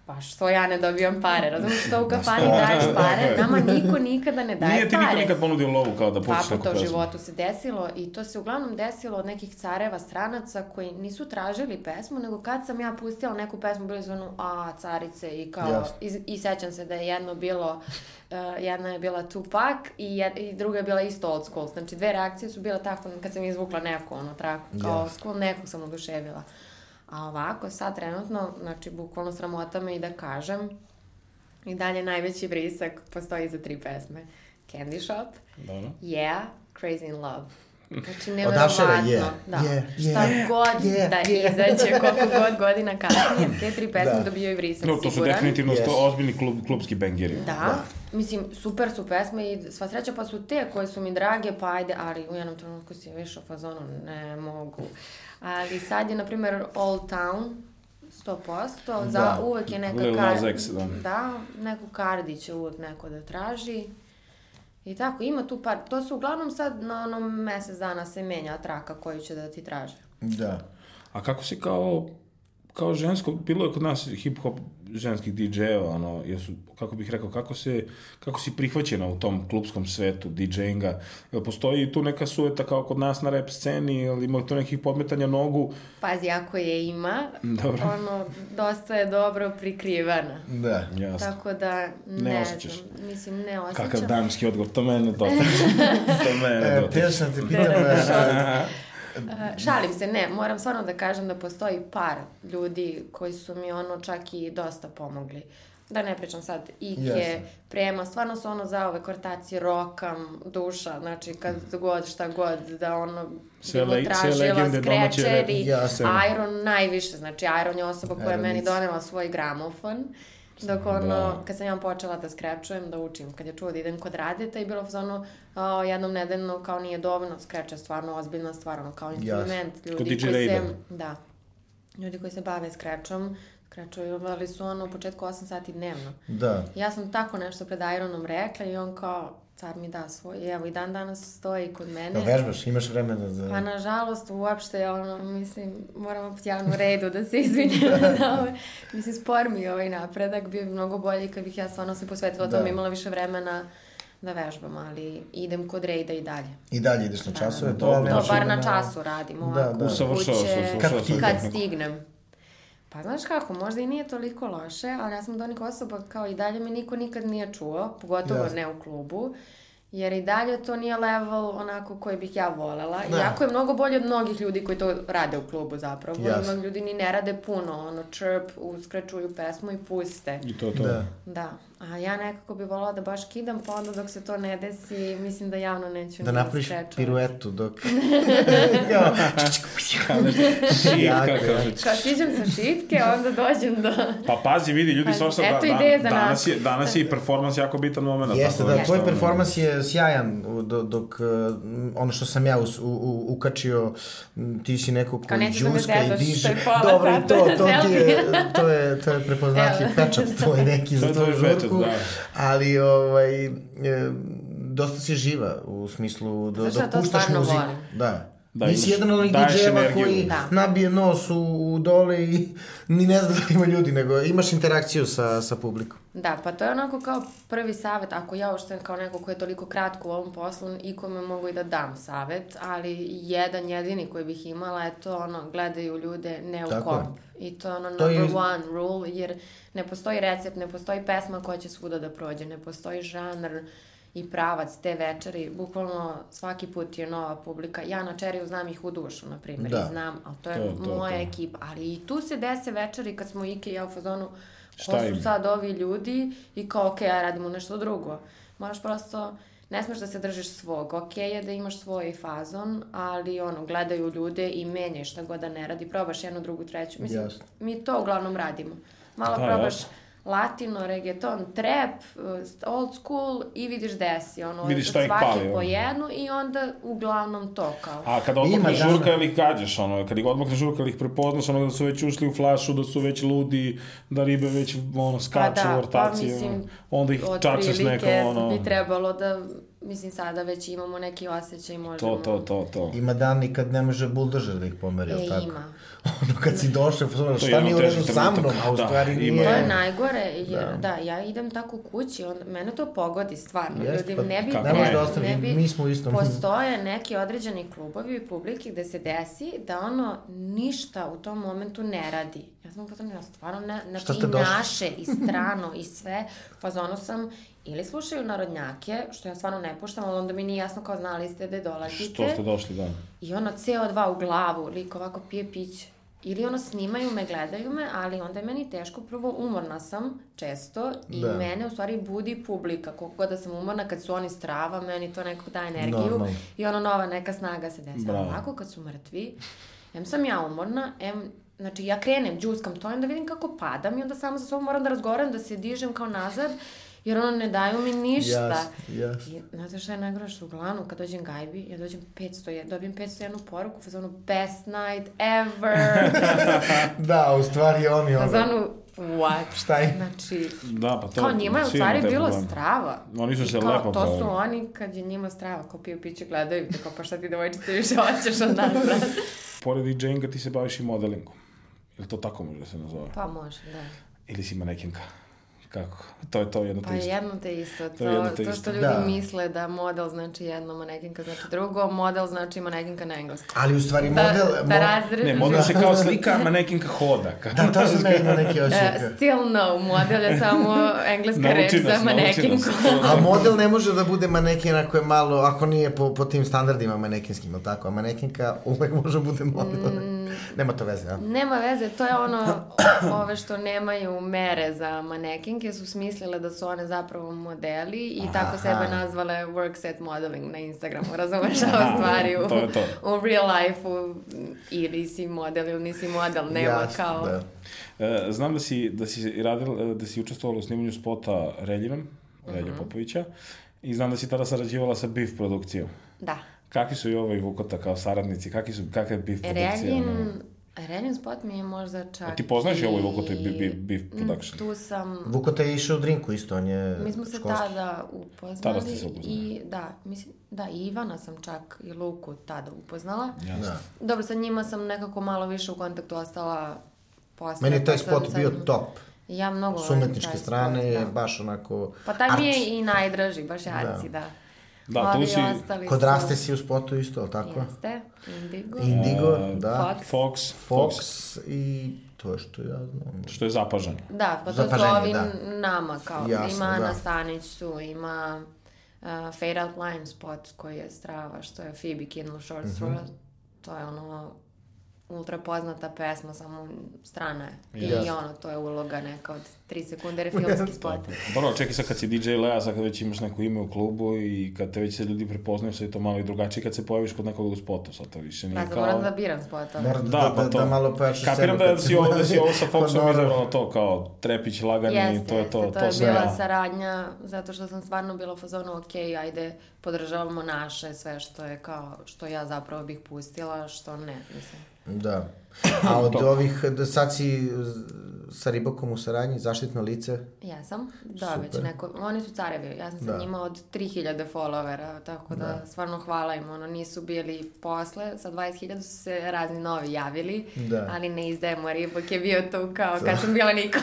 pa što ja ne dobijam pare, razumiješ što u kafani daješ pare, nama niko nikada ne daje Nije ti pare. niko nikad ponudio lovu kao da Pa, neku to u pesmu. životu se desilo i to se uglavnom desilo od nekih careva stranaca koji nisu tražili pesmu, nego kad sam ja pustila neku pesmu, bili su ono, a, carice i kao, Jasno. i, i sećam se da je jedno bilo, uh, jedna je bila Tupac i, jed, i druga je bila isto old school. Znači, dve reakcije su bile tako kad sam izvukla neku, ono, traku, kao old school, nekog sam oduševila. A ovako, sad trenutno, znači, bukvalno sramota me i da kažem, i dalje najveći vrisak postoji za tri pesme. Candy Shop, Dobro. Yeah, Crazy in Love. Znači, nevjerovatno. yeah, da. yeah, Šta yeah, god yeah, da yeah. izađe, koliko god godina kasnije, te tri pesme Da. dobijaju vrisak No, to su siguran. definitivno Yes. sto ozbiljni klub, klubski bengeri. Da, Da. mislim, super su pesme i sva sreća pa su te koje su mi drage, pa ajde, ali u jednom trenutku si više u fazonu, ne mogu. Ali sad je, na primjer, Old Town, 100%, za Da. uvek je neka Lil kar... Nas X, da. da, neku kardi će uvek neko da traži. I tako, ima tu par, to su uglavnom sad na onom mesec dana se menja traka koju će da ti traže. Da. A kako si kao, kao žensko, bilo je kod nas hip-hop ženskih DJ-eva, ono, jesu, kako bih rekao, kako, se, kako si prihvaćena u tom klubskom svetu DJ-inga? Jel postoji tu neka sueta kao kod nas na rap sceni, ili ima tu nekih podmetanja nogu? Pazi, ako je ima, Dobro. ono, dosta je dobro prikrivana. Da. Jasno. Tako da, ne, Ne osjećaš. znam, mislim, ne osjećam. Kakav damski odgovor, to mene dotiče. to mene E, dotiče. teo sam te pitam, e, Uh, šalim se, ne, moram stvarno da kažem da postoji par ljudi koji su mi ono čak i dosta pomogli. Da ne pričam sad, Ike, Jasno. Prema, stvarno su ono za ove kortacije rokam, duša, znači kad god, šta god, da ono Sve le- tražila, Jasno. Iron najviše, znači Iron je osoba koja je meni donela svoj gramofon. Dok ono, Bravo. kad sam ja počela da skrečujem, da učim, kad je čuo da idem kod Radeta i bilo ono, a, jednom nedeljno kao nije dovoljno, skreč je stvarno ozbiljna stvar, ono kao instrument, Kod ljudi DJ koji se, da, ljudi koji se bave skrečom, skrečovali su ono u početku 8 sati dnevno. da. Ja sam tako nešto pred Ironom rekla i on kao, car mi da svoj, I evo i dan danas stoji kod mene. Da vežbaš, imaš vremena da... Pa nažalost, uopšte, ono, mislim, moramo po javnu redu da se izvinim na ove. Mislim, spor mi je ovaj napredak, bio bi mnogo bolji kad bih ja stvarno se posvetila Da. tome, imala više vremena da vežbam, ali idem kod rejda i dalje. I dalje ideš na časove, to, Dobro. ali To bar na času radim, Da, ovako, da. Usavršavaš, kuće, usavršavaš ti kad stignem. Pa znaš kako, možda i nije toliko loše, ali ja sam od onih osoba kao i dalje me niko nikad nije čuo, pogotovo Jasno. ne u klubu. Jer i dalje to nije level onako koji bih ja volela. Da. Iako je mnogo bolje od mnogih ljudi koji to rade u klubu zapravo. Jasno. Mnogi ljudi ni ne rade puno, ono, chirp, uskračuju pesmu i puste. I to to. Da. Da. A ja nekako bi volela da baš kidam, pa onda dok se to ne desi, mislim da javno neću Da napraviš skrečovati. piruetu dok... Kakav jako. šit. Kad siđem sa šipke, onda dođem do... Pa pazi, vidi, ljudi svašta, eto da, ideje da, za danas, nas. je, danas je i performans jako bitan moment. Jeste, da, tvoj performans je sjajan, u- do- dok uh, ono što sam ja us, u, u, ukačio, ti si neko nećeš da džuska i pola Dobro, to, to ti je, to je, to je prepoznatljiv pečat tvoj neki To za je tvoju žurku. da. Ali, ovaj, e, dosta si živa u smislu do, Zato što dok to puštaš stvarno muziku. volim. Da. Da, Nisi imaš- jedan od onih DJ-eva koji Da. nabije nos u, u dole i ni ne zna da ima ljudi, nego imaš interakciju sa, sa publikom. Da, pa to je onako kao prvi savet, ako ja ušte kao neko ko je toliko kratko u ovom poslu, i kome mogu i da dam savet, ali jedan jedini koji bih imala je to ono, gledaju ljude ne u Tako je. komp. I to je ono To je- number one rule, jer ne postoji recept, ne postoji pesma koja će svuda da prođe, ne postoji žanr, i pravac te večeri, bukvalno svaki put je nova publika. Ja na Čeriju znam ih u dušu, na primjer, Da. i znam, ali to je To, to, moja to. ekipa. Ali i tu se dese večeri kad smo Ike i ja u fazonu, ko su sad ovi ljudi i kao, ok, ja radimo nešto drugo. Moraš prosto, ne smeš da se držiš svog. Ok je da imaš svoj fazon, ali ono, gledaju ljude i menjaj šta god da ne radi. Probaš jednu, drugu, treću. Mislim, Jasno. mi to uglavnom radimo. Malo Da, probaš jasno. Latino, reggaeton, trap, uh, old school i vidiš desi. Ono, Vidiš šta svake pali, po jednu i onda uglavnom to kao. A kada dana. žurka ili ih gađaš, ono, kad ih odmakneš žurka ili ih prepoznaš, ono, da su već ušli u flašu, da su već ludi, da ribe već, ono, skaču u ortaciji, ono, onda ih čačeš neko, ono, bi trebalo da, mislim, sada već imamo neki osjećaj, možemo... to, to, to, to. Ima dani kad ne može buldožer da ih pomeri, E, tako? ima. Ono kad si došao, šta nije u redu sa mnom, a u Da, stvari ima. nije. To je najgore, jer Da. da, ja idem tako kući, onda, mene to pogodi stvarno. Jeste, Ljudi, pa ne bi, Ne ne, da ostane, ne bi, mi smo u istom. Postoje neki određeni klubovi i publike gde se desi da ono ništa u tom momentu ne radi. Ja sam potom, ja stvarno ne, znači i došli? naše, i strano, i sve. U fazonu sam ili slušaju narodnjake, što ja stvarno ne puštam, ali onda mi nije jasno kao znali ste da dolazite. Što ste došli, da. I ono CO2 u glavu, lik ovako pije piće. Ili ono snimaju me, gledaju me, ali onda je meni teško, prvo umorna sam često i Da. mene u stvari budi publika. Koliko god da sam umorna, kad su oni strava, meni to nekako daje energiju Normalno. i ono nova neka snaga se desi. Bravo. Ovako kad su mrtvi, em sam ja umorna, em Znači, ja krenem, džuskam to, onda vidim kako padam i onda samo sa sobom moram da razgovaram, da se dižem kao nazad, jer ono ne daju mi ništa. Jasno, jasno. I znate šta je najgore što uglavnom kad dođem gajbi, ja dođem 500, je- dobijem 501 poruku u fazonu best night ever. Da, u stvari oni ono... fazonu what? Šta je? Znači, Da, pa to... kao njima je u stvari bilo problem. strava. Oni su se kao, lepo To su oni kad je njima strava, kao piju piće, gledaju te, kao pa šta ti devojčice više hoćeš od nas? Pored DJinga ti se baviš i modelingom. Ili to tako može da se nazove? Pa može, da. Ili si manekinka? Kako? To je to jedno Pa te isto. jedno te isto. To, To je jedno te to isto. što ljudi Da. misle da model znači jedno, manekinka znači drugo, model znači manekinka na engleskom. Ali u stvari Da, model... da mo- razrežeš. Ne, model se kao slika, a manekinka hoda. Kao- Da, to sam ja imao neki Uh, osjećaj. still no, model je samo engleska reč za manekinku. To- A model ne može da bude manekin ako je malo, ako nije po, po tim standardima manekinskim, ili tako? A manekinka uvek može da bude model. Mm. Nema to veze, a? Nema veze, to je ono, ove što nemaju mere za manekinke su smislile da su one zapravo modeli i tako Aha. sebe nazvale work set modeling na Instagramu, razumeš ove stvari u, to je to. u real life-u ili si model ili nisi model, nema Jasno, kao... Da. E, znam da si, da si, radil, da si učestvovala u snimanju spota Reljinom, Relja Popovića, i znam da si tada sarađivala sa BIF produkcijom. Da. Kakvi su i ovo i Vukota kao saradnici? Kakvi su, kakva je BIF produkcija? Reljin, ono? Reljin spot mi je možda čak A ti poznaš i ovo i Vukotu i i- Beef Mm, Production? Tu sam... Vukota je išao u drinku isto, on je Mi smo se školski. tada upoznali. Tada ste se upoznali. I, da, mislim, da, i Ivana sam čak i Luku tada upoznala. Jasno. Da. Dobro, sa njima sam nekako malo više u kontaktu ostala posle. Meni je taj pa sam spot sad- bio top. Ja mnogo S volim umetničke taj strane spot, je da. baš onako... Pa taj mi je i najdraži, baš arci, da. Da, tu Ovi si... Kod Raste si u spotu isto, ali tako? Jeste, Indigo. Indigo, e, da. Fox. Fox, Fox Fox, i to je što ja znam. što je zapaženo. Da, pa to su Zapaženje, ovi da. nama, kao Jasno, ima Ana da. Stanić tu, ima uh, Fade Out Line spot koji je strava, što je Phoebe Kindle Short Mhm. Straw. To je ono ultra poznata pesma, samo strana je. I Jasno. ono, to je uloga neka od 3 sekunde, jer je filmski spot. Dobro, čekaj sad kad si DJ Lea, sad kad već imaš neko ime u klubu i kad te već se ljudi prepoznaju, sad je to malo i drugačije kad se pojaviš kod nekoga u spotu, sad to više nije Da, sad kao... moram da biram spotove. Mora da, Da, da, pa da, to. da malo pojačaš Kapiram sebe da si ovo, da si ovo sa Pa Foxom izabrala to kao trepić lagani Jeste, i to je to, jeste, to, je sve. bila saradnja, zato što sam stvarno bila u fazonu, ok, ajde, podržavamo naše, sve što je kao, što ja zapravo bih pustila, što ne, mislim. Da. A od ovih, da sad si sa Ribokom u saradnji, zaštitno lice, Jesam, da, Super. već neko, oni su carevi, ja sam sa Da. njima od 3000 followera, tako da, Da. stvarno hvala im, ono, nisu bili posle, sa 20.000 su se razni novi javili, Da. ali ne izdajemo, Ribok je bio tu kao kad sam bila niko.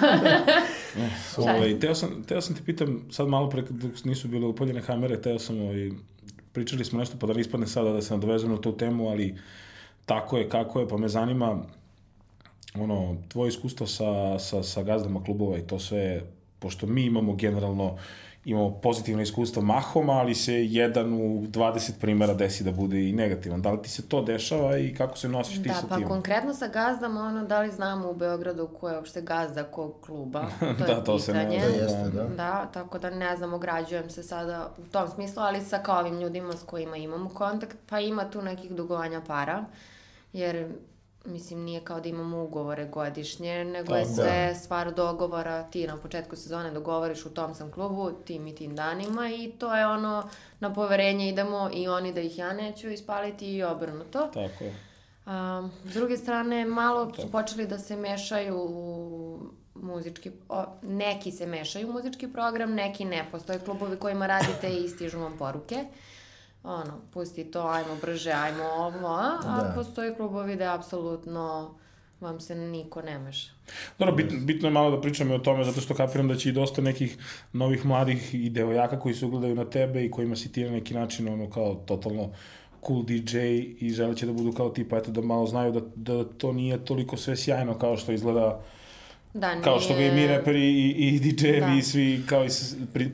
Ovaj, teo, sam, teo sam ti pitam, sad malo pre dok nisu bile upaljene kamere, teo sam, ovaj, pričali smo nešto, pa da ne ispadne sada da se nadovezem na tu temu, ali tako je, kako je, pa me zanima ono, tvoje iskustvo sa, sa, sa gazdama klubova i to sve, pošto mi imamo generalno imamo pozitivno iskustvo mahom, ali se jedan u 20 primjera desi da bude i negativan. Da li ti se to dešava i kako se nosiš ti da, sa pa tim? konkretno sa gazdama, ono, da li znamo u Beogradu ko je uopšte gazda kog kluba, to Da, je to se ne pitanje. zna. Da, jeste, da. Da, tako da ne znam, ograđujem se sada u tom smislu, ali sa kao ovim ljudima s kojima imamo kontakt, pa ima tu nekih dugovanja para, jer mislim nije kao da imamo ugovore godišnje, nego je Tako. sve stvar dogovora, ti na početku sezone dogovoriš u tom sam klubu, tim i tim danima i to je ono na poverenje idemo i oni da ih ja neću ispaliti i obrnuto. Tako je. A, s druge strane, malo su počeli da se mešaju u muzički, o, neki se mešaju u muzički program, neki ne. Postoje klubovi kojima radite i stižu vam poruke. Ono, pusti to, ajmo brže, ajmo ovo, a, a Da. postoje klubovi da apsolutno vam se niko ne meša. Dobro, bitno, bitno je malo da pričamo i o tome, zato što kapiram da će i dosta nekih novih mladih i devojaka koji se ugledaju na tebe i kojima si ti na neki način ono kao totalno cool DJ i želeće da budu kao ti, pa eto da malo znaju da, da to nije toliko sve sjajno kao što izgleda, Da, nije... kao što ga i mi reperi i, i DJ-evi Da. i svi kao i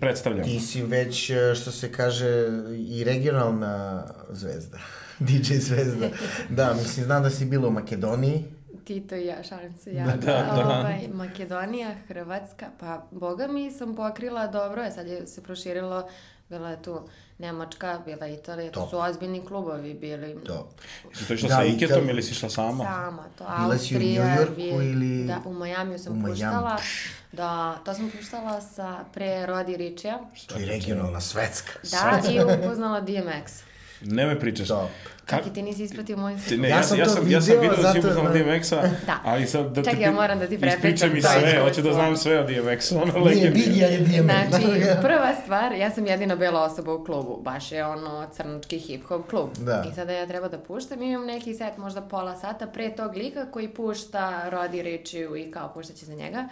predstavljamo. Ti si već, e, što se kaže, i regionalna zvezda. DJ zvezda. Da, mislim, znam da si bila u Makedoniji. Tito i ja, šalim se ja. Da, da. Ovaj, Makedonija, Hrvatska, pa boga mi sam pokrila dobro, je, sad je se proširilo, bila je tu Nemačka, bila je Italija, to su ozbiljni klubovi bili. To. Si to išla Da, sa i Iketom ili si išla sama? Sama, to Bila si u. New Yorku ili- Da, u Majamiju sam U Miami. puštala. Da, to sam puštala sa pre Rodi Ričija. To je regionalna, svetska. Da, i upoznala DMX. Ne me pričaš. Top. Kako ti nisi ispratio moj Ti- Ne, Ja ja, sam ja, to sam, ja sam video, video da si zato- upoznala da. DMX-a, Da. ali sad da Čekaj, ja moram da ti Ispričaj prepričam mi sve, hoću da znam sve o DMX-u, ono Nije legendi. Biggie, je DMX. Znači, prva stvar, ja sam jedina bela osoba u klubu, baš je ono crnački hip-hop klub. Da. I sada ja treba da puštam, imam neki set možda pola sata pre tog lika koji pušta Rodi Richiju i kao puštaće za njega.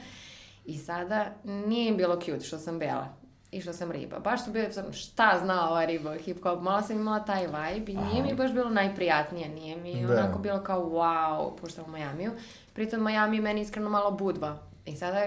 I sada nije im bilo cute što sam bela i što sam riba. Baš su bili, sam, šta zna ova riba hip-hop, malo sam imala taj vibe i nije mi baš bilo najprijatnije, nije mi Da. onako bilo kao wow, puštam u Majamiju. Pritom Miami je meni iskreno malo budva. I sada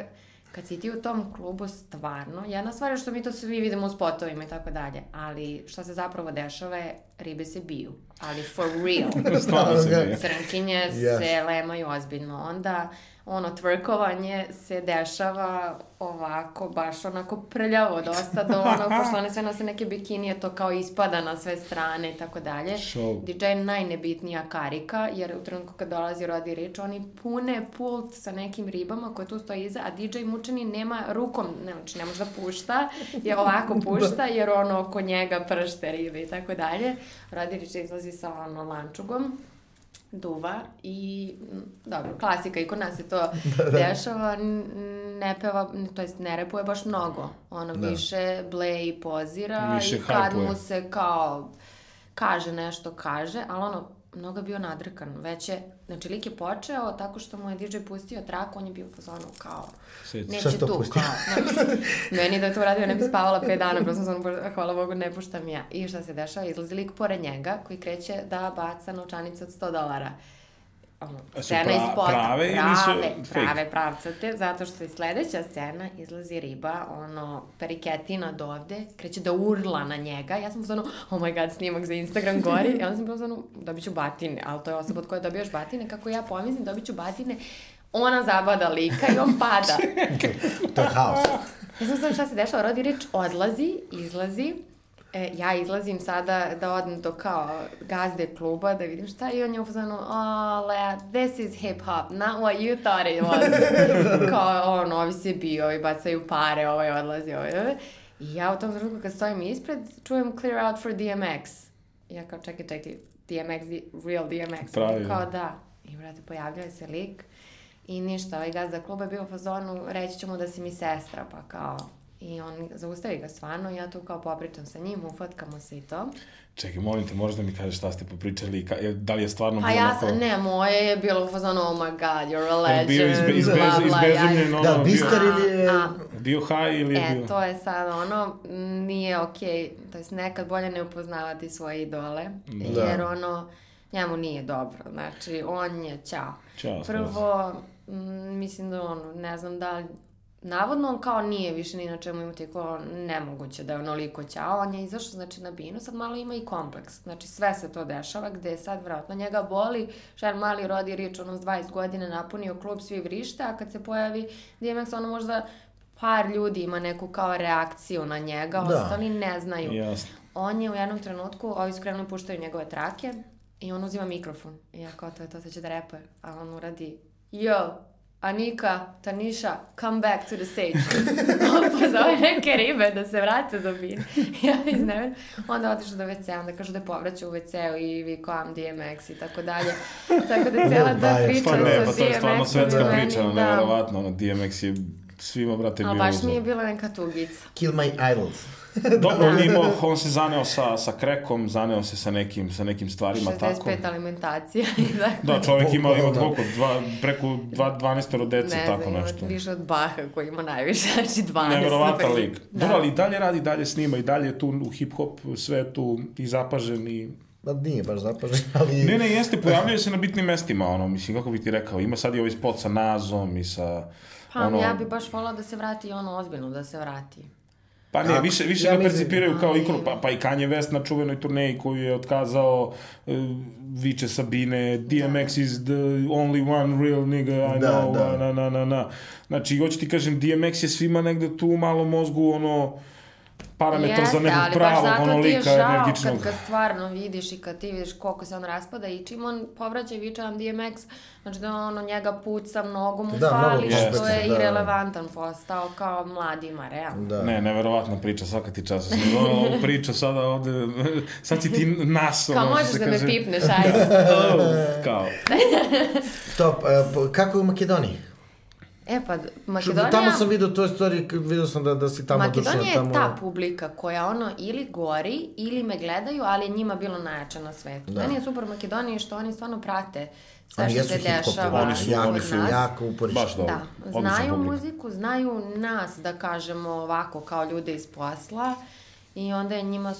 kad si ti u tom klubu stvarno, jedna stvar je što mi to svi vidimo u spotovima i tako dalje, ali što se zapravo dešava je ribe se biju, ali for real. Stvarno se nije. Crnkinje Yes. se lemaju ozbiljno. Onda ono tvrkovanje se dešava ovako, baš onako prljavo dosta do ono, pošto one sve nose neke bikinije, to kao ispada na sve strane i tako dalje. Show. DJ je najnebitnija karika, jer u trenutku kad dolazi Rodi Rich, oni pune pult sa nekim ribama koje tu stoji iza, a DJ mučeni nema rukom, ne, znači ne može da pušta, je ovako pušta, jer ono oko njega pršte ribe i tako dalje. Rodi Rich izlazi sa ono lančugom, duva i dobro, klasika i kod nas se to dešava, n- ne peva, to jest ne repuje baš mnogo. Ono Da. više ble i pozira Više i kad hajpuje. mu se kao kaže nešto, kaže, ali ono, mnogo bio nadrkan. Već je, znači lik je počeo tako što mu je DJ pustio trak, on je bio u fazonu kao, Seci. neće tu, pustio? kao, znaš, meni da je to radio ne bi spavala 5 dana, prosto sam, hvala Bogu, ne puštam ja. I šta se dešava, izlazi lik pored njega koji kreće da baca novčanice od 100 dolara. Ono, scena pra- iz spota. prave ili su prave, fake? prave pravcate, zato što je sledeća scena, izlazi riba, ono, periketina do ovde, kreće da urla na njega, ja sam zonu, oh my god, snimak za Instagram gori, i onda sam zonu, dobit ću batine, ali to je osoba od koje dobijaš batine, kako ja pomislim, dobit ću batine, ona zabada lika i on pada. To je haos. Ja sam znam šta se dešava, Rodi Rič odlazi, izlazi, e, ja izlazim sada da odem do kao gazde kluba da vidim šta i on je u fazonu, oh, Lea, this is hip hop, not what you thought it was. kao, on, ovi se bio, ovi bacaju pare, ovaj odlazi, ovaj, ovaj. I ja u tom trenutku kad stojim ispred, čujem clear out for DMX. I ja kao, čekaj, čekaj, DMX, real DMX. Pravi, kao, da. I, brate, pojavljaju se lik. I ništa, ovaj gazda kluba je bio u fazonu, reći ću mu da si mi sestra, pa kao... I on zaustavi ga stvarno, ja tu kao popričam sa njim, ufatkamo se i to. Čekaj, molim te, možda mi kažeš šta ste popričali, i ka, je- da li je stvarno Pa bilo ja onako- ne, moje je bilo u fazonu, oh my god, you're a legend, bio izbe, izbez, bla, bla, ja- izbezumljen, ono, Da, bio, Bistar ili je... A, bio high ili je E, bio... to je sad ono, nije okej, to jest nekad bolje ne upoznavati svoje idole, Da. jer ono, njemu nije dobro, znači, on je, ćao. Ćao, Prvo, mm, mislim da ono, ne znam da li navodno on kao nije više ni na čemu ima tako nemoguće da je onoliko ćao, on je izašao znači na binu, sad malo ima i kompleks, znači sve se to dešava, gde je sad vratno njega boli, šar mali rodi rič, ono s 20 godina napunio klub, svi vrište, a kad se pojavi DMX, ono možda par ljudi ima neku kao reakciju na njega, Da. ostali ne znaju. Jasno. On je u jednom trenutku, ovi su krenuli puštaju njegove trake i on uzima mikrofon. I ja kao to je to, sad će da repuje. A on uradi, yo, Anika, Tanisha, come back to the stage. on pozove neke ribe da se vrate do bine. ja izneven. Onda otišao do WC, onda kažu da je povraćao u WC-u i vi koam DMX i tako dalje. Tako da cijela ta Bajer. priča sa pa to je stvarno DMX-om svetska priča, ono, da. nevjerovatno, ono, DMX je svima, brate, bio Ali baš mi je bila neka tugica. Kill my idols. Dobro, on, je imao, on se zaneo sa, sa krekom, zaneo se sa nekim, sa nekim stvarima, tako. 65 alimentacija i tako. Da, čovjek ima, ima Bukvalno. koliko, dva, preko dva, 12 dece, ne tako ima nešto. više od Baha koji ima najviše, znači 12. Neverovatan lik. primjer. Dobro, ali i dalje radi, dalje snima i dalje je tu u hip-hop svetu i zapažen i... Ma nije baš zapažen, ali... Ne, ne, jeste, pojavljuje se na bitnim mestima, ono, mislim, kako bi ti rekao, ima sad i ovaj spot sa Nazom i sa... Pa ono, ja bi baš volila da se vrati ono ozbiljno, da se vrati. Pa ne, više, više ja ga percipiraju kao Ali- ikonu, pa, pa i Kanye West na čuvenoj turneji koju je otkazao uh, viče Sabine, DMX is the only one real nigga I Da, know, da. na, na, na, na. Znači, hoću ti kažem, DMX je svima negde tu u malom mozgu, ono, parametar za nekog ali baš pravog, zato ono, ti je lika žao energičnog. kad ga stvarno vidiš i kad ti vidiš koliko se on raspada i čim on povraća i viče nam DMX, znači da ono njega puca, mnogo mu Da, mnogo fali, što puca, je da. irelevantan postao kao mladima, realno. Da. Ne, neverovatna priča, svaka ti časa. Sam ovu priču sada ovde, sad si ti nas, Kao ono, možeš što da me kaže, pipneš, ajde. Oh, kao. Top, e, kako je u Makedoniji? E pa, Makedonija... Tamo sam vidio toj stvari, vidio sam da, da si tamo Makedonija došao je tamo. ta publika koja ono ili gori ili me gledaju, ali je njima bilo najjače na svetu. Da. Meni je super u Makedoniji što oni stvarno prate sve Oni što se dešava oni su- jako, oni su nas. jako uporište. Baš dobro. Da, znaju muziku, znaju nas, da kažemo ovako, kao ljude iz posla i onda je njima,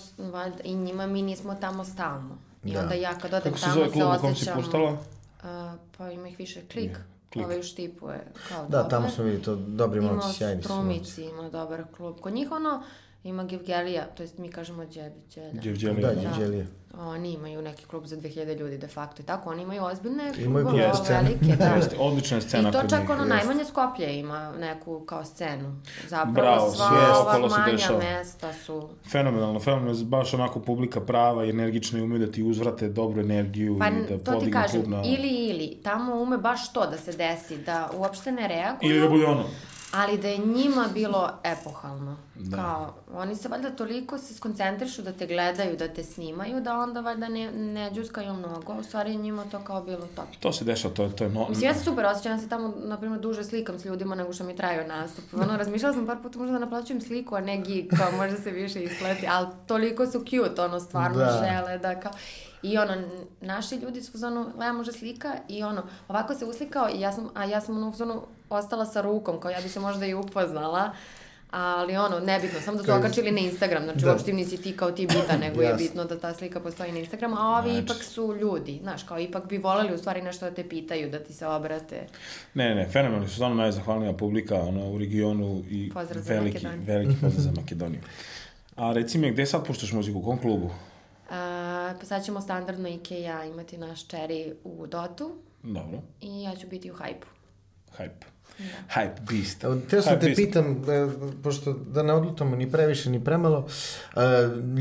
i njima mi nismo tamo stalno. I Da. onda ja kad odem Kako se tamo zove se klub u kom si osjećam... puštala? A, pa ima ih više, klik. Klik. Ovaj u štipu je kao Da, dobar. tamo smo vidjeli to, dobri Ima momci, sjajni su momci. Strumici, ima dobar klub. Kod njih ono, ima Gevgelija, to jest mi kažemo Đebi, Đeda. Đevđelija. Da, Đeđelije. Oni imaju neki klub za 2000 ljudi de facto i tako, oni imaju ozbiljne Imaju klubove, klub scenu. velike, da. Jeste, odlična je scena I to čak njih. ono najmanje Skoplje ima neku kao scenu. Zapravo Bravo, sva sve ova manja dešava. mesta su... Fenomenalno, fenomenalno, baš onako publika prava i energična i umeju da ti uzvrate dobru energiju Pa i da to ti kažem, klub na... ili ili, tamo ume baš to da se desi, da uopšte ne reaguju. Ili da bude ono. Ali da je njima bilo epohalno. Da. Kao, oni se valjda toliko se skoncentrišu da te gledaju, da te snimaju, da onda valjda ne, ne džuskaju mnogo. U stvari je njima to kao bilo top. To se dešava, to, to je no... Mislim, ja se super osjećam, ja se tamo, na primjer, duže slikam s ljudima nego što mi traju nastup. Ono, razmišljala sam par puta možda da naplaćujem sliku, a ne gig, kao možda se više ispleti, ali toliko su cute, ono, stvarno Da. žele da kao... I ono, naši ljudi su u zonu, Lea može slika i ono, ovako se uslikao i ja sam, a ja sam ono u zonu ostala sa rukom, kao ja bi se možda i upoznala, ali ono, nebitno, samo da su okačili na Instagram, znači Da. uopšte nisi ti kao ti bitan, nego je Jasno. bitno da ta slika postoji na Instagramu, a ovi Znači. ipak su ljudi, znaš, kao ipak bi voleli u stvari nešto da te pitaju, da ti se obrate. Ne, ne, fenomenalni su stvarno najzahvalnija publika ono, u regionu i Pozdrav veliki, veliki pozdrav za Makedoniju. A reci mi, gde sad puštaš muziku, u kom klubu? A, pa sad ćemo standardno Ike i ja imati naš cherry u Dotu Dobro, i ja ću biti u Hype-u. hype. Hype beast. Teo sam Hype te beast. pitam, e, pošto da ne odlutamo ni previše ni premalo, e,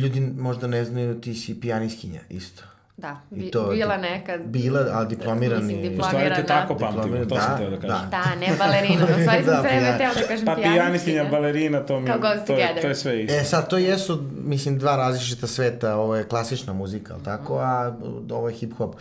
ljudi možda ne znaju ti si pijaniskinja isto. Da, I bi, to- bila nekad. Bila, ali diplomirani... Mislim, U stvari te Diplomirana. tako pamtimo, to Diplomirana, sam da, teo da kažem. da. Da, ne balerina. U stvari sam Da, sve pijan- teo da kažem Pa pijanistinja, pijanistinja. balerina, to mi Kao to, je, together. to je sve isto. E, sad, to jesu, mislim, dva različita sveta, ovo je klasična muzika, ali tako, a ovo je hip-hop.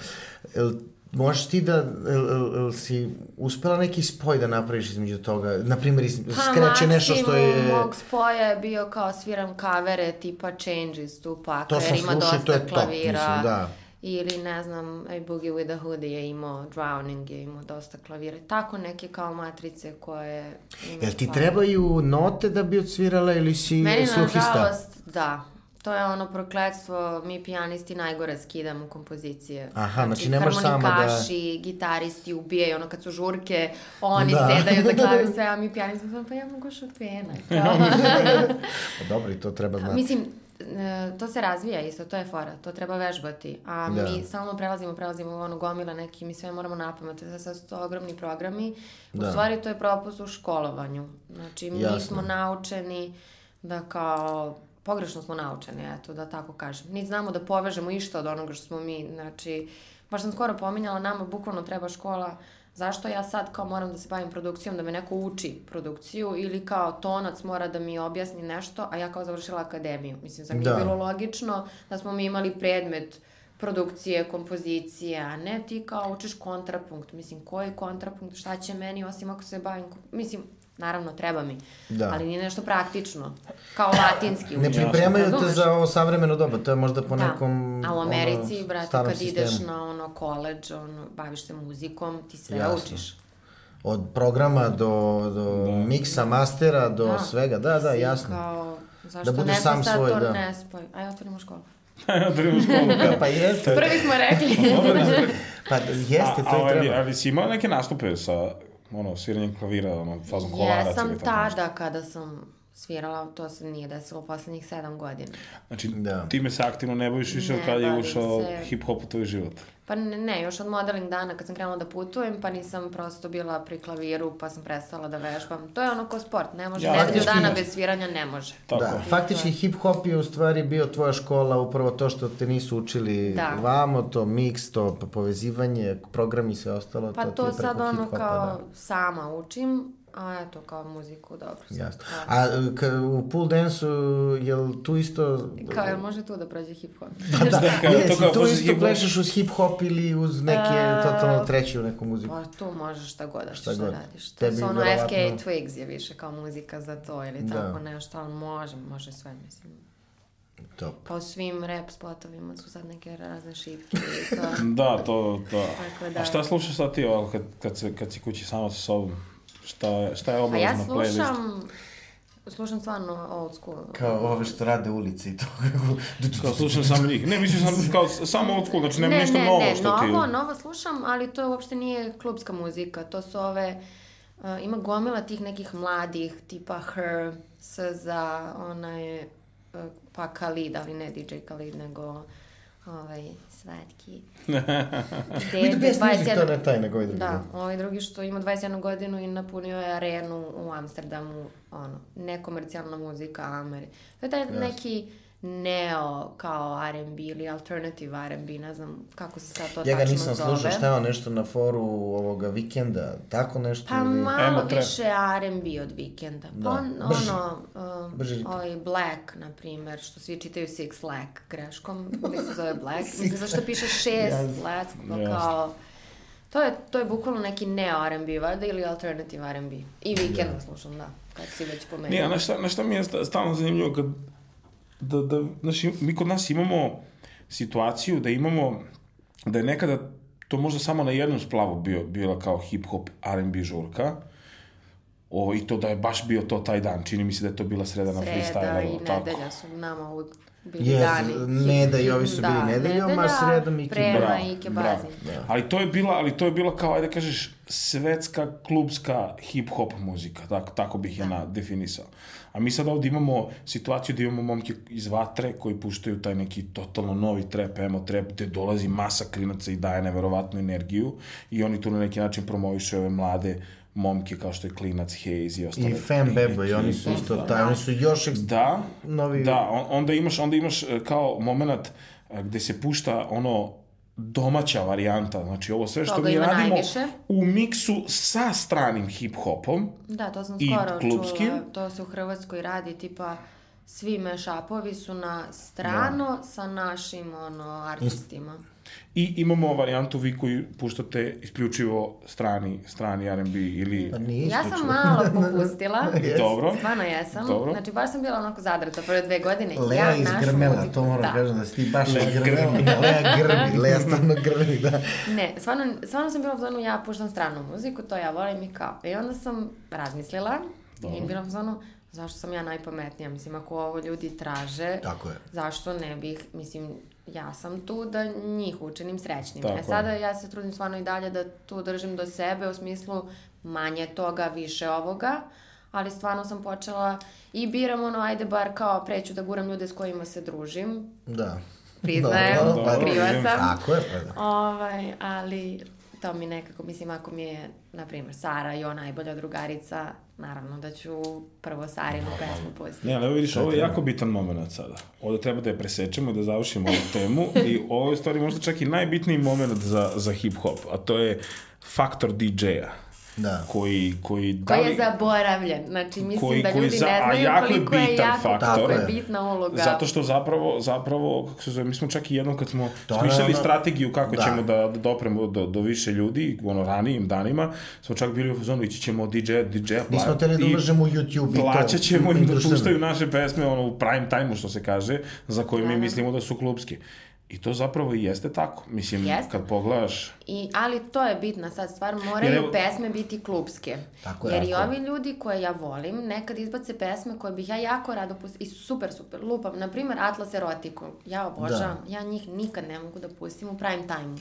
Jel, možeš ti da, jel, jel, jel si uspela neki spoj da napraviš između toga? Naprimjer, iz- skreće nešto što je... Pa maksimum mog spoja je bio kao sviram kavere tipa Changes Tupac, To sam jer ima slušao to je top, klavira. mislim, da. Ili, ne znam, I Boogie with a Hoodie je imao, Drowning je imao dosta klavira. Tako neke kao matrice koje... Jel ti stvarno. trebaju note da bi odsvirala ili si Meni, sluhista? nažalost, da. To je ono prokletstvo, mi pijanisti najgore skidamo kompozicije. Aha, znači ne možeš sama da- Harmonikaši, gitaristi ubijaju, ono kad su žurke, oni Da. sedaju za klavi sve, a mi pijanisti pa ja mogu Chopina. Kao. Pa dobro, i to treba znati. Mislim, to se razvija isto, to je fora, to treba vežbati, a Da. mi stalno prelazimo, prelazimo u ono gomila neki, mi sve moramo napamet, sve sad su to ogromni programi, u Da. stvari to je propust u školovanju, znači mi Jasno. smo naučeni da kao, pogrešno smo naučeni, eto, da tako kažem, niti znamo da povežemo išta od onoga što smo mi, znači, baš sam skoro pominjala, nama bukvalno treba škola, zašto ja sad kao moram da se bavim produkcijom, da me neko uči produkciju ili kao tonac mora da mi objasni nešto, a ja kao završila akademiju. Mislim, zar nije Da. bilo logično da smo mi imali predmet produkcije, kompozicije, a ne ti kao učiš kontrapunkt. Mislim, koji kontrapunkt, šta će meni, osim ako se bavim... Mislim, naravno, treba mi, Da. ali nije nešto praktično. Kao latinski Ne pripremaju te za ovo savremeno doba, to je možda po Da. nekom A u Americi, ono, brate, kad ideš sistemu. na ono koleđ, ono, baviš se muzikom, ti sve Jasno. učiš. Od programa do, do miksa, mastera, do Da. svega, da, da, jasno. Kao, zašto Da budeš sam svoj, to da. ne spoj? Aj, otvorimo školu. Otvorimo školu. Da, pa jeste. Prvi smo rekli. Pa jeste, to a, i ali, treba. ali si imao neke nastupe sa ono, sviranjem klavira, ono, fazom kolarac Jesam tada kada sam svirala, to se nije desilo u poslednjih sedam godina. Znači, Da. time se aktivno ne baviš više od kada je ušao se. hip-hop u tvoj život. Pa ne, ne, još od modeling dana kad sam krenula da putujem, pa nisam prosto bila pri klaviru, pa sam prestala da vežbam. To je ono ko sport, ne može, Ja, nedelju dana bez sviranja ne može. Tako. Da, faktički hip-hop je u stvari bio tvoja škola, upravo to što te nisu učili Da. vamo, to miks, to po- povezivanje, programi i sve ostalo. Pa to, to sad ono kao da. sama učim, a eto kao muziku, dobro. Jasno. A k, u pool dance-u, jel tu isto... Kao, jel može tu da prođe hip-hop? Da, da, kao- jesi, to kao tu isto hip-hop- plešeš uz hip-hop ili uz neke E, totalno treću neku muziku. Pa tu možeš šta god da Šta šta god. radiš. To Tebi su ono verovatno- FK Twigs je više kao muzika za to ili Da. tako nešto, ali može, može sve, mislim. Top. Pa u svim rap spotovima su sad neke razne šipke i to. Da, to, to. Tako da- A šta slušaš sad ti ovako kad, kad, se, kad si kući sama sa sobom? Šta je, šta je obavezno ja na playlistu? slušam, slušam stvarno old school. Kao ove što rade ulici i to. Kao slušam samo njih. Ne, mislim sam kao samo old school, znači nema ništa ne, novo ne, što ti... novo, novo slušam, ali to uopšte nije klubska muzika, to su ove, uh, ima gomila tih nekih mladih, tipa Her, SZA, ona je, uh, pa Khalid, ali ne DJ Khalid, nego ovaj, We the best music, to 21 ne taj, nego ovaj drugi. Da, ovaj drugi što ima 21 godinu i napunio je arenu u Amsterdamu, ono, nekomercijalna muzika Ameri. To je taj neki neo kao R&B ili alternative R&B, ne znam kako se sad to Ja ga tačno nisam zove. slušao, šta je nešto na foru ovoga vikenda, tako nešto Pa ili... malo Emo više R&B od vikenda. Da. Pa on, Brži. ono, uh, Brži ovaj Black, na primjer, što svi čitaju Six Lack greškom, uvijek se zove Black. Mislim, zašto piše šest Jasno. Lack, pa Jasno. kao... To je, to je bukvalno neki neo R&B, valjda, ili alternative R&B. I vikenda slušam, da, kad si već pomenuo. Nije, znaš šta, znaš šta mi je sta- stalno zanimljivo kad, da, da, znaš, mi kod nas imamo situaciju da imamo, da je nekada to možda samo na jednom splavu bio, bila kao hip-hop R&B žurka, o, i to da je baš bio to taj dan, čini mi se da je to bila sreda na Sreda freestyle. i tako. nedelja su nama uvijek bili Yes, dani. Neda i ovi su bili nedeljom, a sredom i Prema i Ike bravo. Bazin. Ali to je bila, ali to je bila kao, ajde da kažeš, svetska klubska hip-hop muzika, tako, tako bih je na, definisao. A mi sad ovdje imamo situaciju da imamo momke iz Vatre koji puštaju taj neki totalno novi trap, emo trap, gde dolazi masa klinaca i daje neverovatnu energiju i oni tu na neki način promovišu ove mlade momke kao što je Klinac, Haze i ostale. I Fam Bebo, i oni su isto taj, oni su još eks- Da, novi... da, on- onda imaš, onda imaš e, kao moment e, gde se pušta ono domaća varijanta, znači ovo sve što Toga mi radimo najviše. u miksu sa stranim hip-hopom, Da, to sam I skoro klubski? čula. To se u Hrvatskoj radi, tipa svi mashupovi su na strano sa našim ono, artistima. i imamo varijantu vi koji puštate isključivo strani, strani R&B ili... Pa nije Ja sam malo popustila. Dobro. Stvarno jesam. Dobro. Znači, baš sam bila onako zadrta prve dve godine. Lea ja iz našu Grmela, muziku- to moram da. da. kažem da si ti baš Lea iz Grmela. grmi. Lea grmi, Lea stvarno grmi, da. Ne, stvarno, stvarno sam bila u zonu, ja puštam stranu muziku, to ja volim i kao. I onda sam razmislila i bila u zonu, zašto sam ja najpametnija? Mislim, ako ovo ljudi traže, Tako je. zašto ne bih, mislim, ja sam tu da njih učinim srećnim. Tako e je. sada ja se trudim stvarno i dalje da tu držim do sebe u smislu manje toga, više ovoga, ali stvarno sam počela i biram ono, ajde bar kao preću da guram ljude s kojima se družim, Da. priznajem, Dobro, dobro, kriva vidim. sam. Tako je, pa da. Ovaj, ali to mi nekako, mislim, ako mi je, na primjer, Sara i ona najbolja drugarica, naravno da ću prvo Sarinu pesmu pustiti. Ne, ali evo vidiš, ovo je jako bitan moment sada. Ovde treba da je presečemo i da završimo ovu temu i ovo je stvari možda čak i najbitniji moment za, za hip-hop, a to je faktor DJ-a. Da. Koji, koji, da Koji li, je zaboravljen. Znači, mislim koji- da koji ljudi za- ne znaju koliko je bitan jako, faktor. koliko je bitna uloga. Zato što zapravo, zapravo, kako se zove, mi smo čak i jednom kad smo To je smišljali ono- strategiju kako Da. ćemo da, da dopremo do, do više ljudi, ono, ranijim danima, smo čak bili u fazonu, ići ćemo od DJ-a, DJ-a, Nismo teli da ulažemo u YouTube i to. Plaćat ćemo im da puštaju naše pesme ono, u prime time-u, što se kaže, za koje mi Da. mislimo da su klubski. I to zapravo i jeste tako. Mislim, Jeste. kad pogledaš... I, ali to je bitna sad stvar, moraju Jer evo- pesme biti klubske. Tako je, Jer i tako je. ovi ljudi koje ja volim, nekad izbace pesme koje bih ja jako rado pustila i su super, super, lupam. Naprimer, Atlas Erotiku. Ja obožavam, ja njih nikad ne mogu da pustim u prime time-u.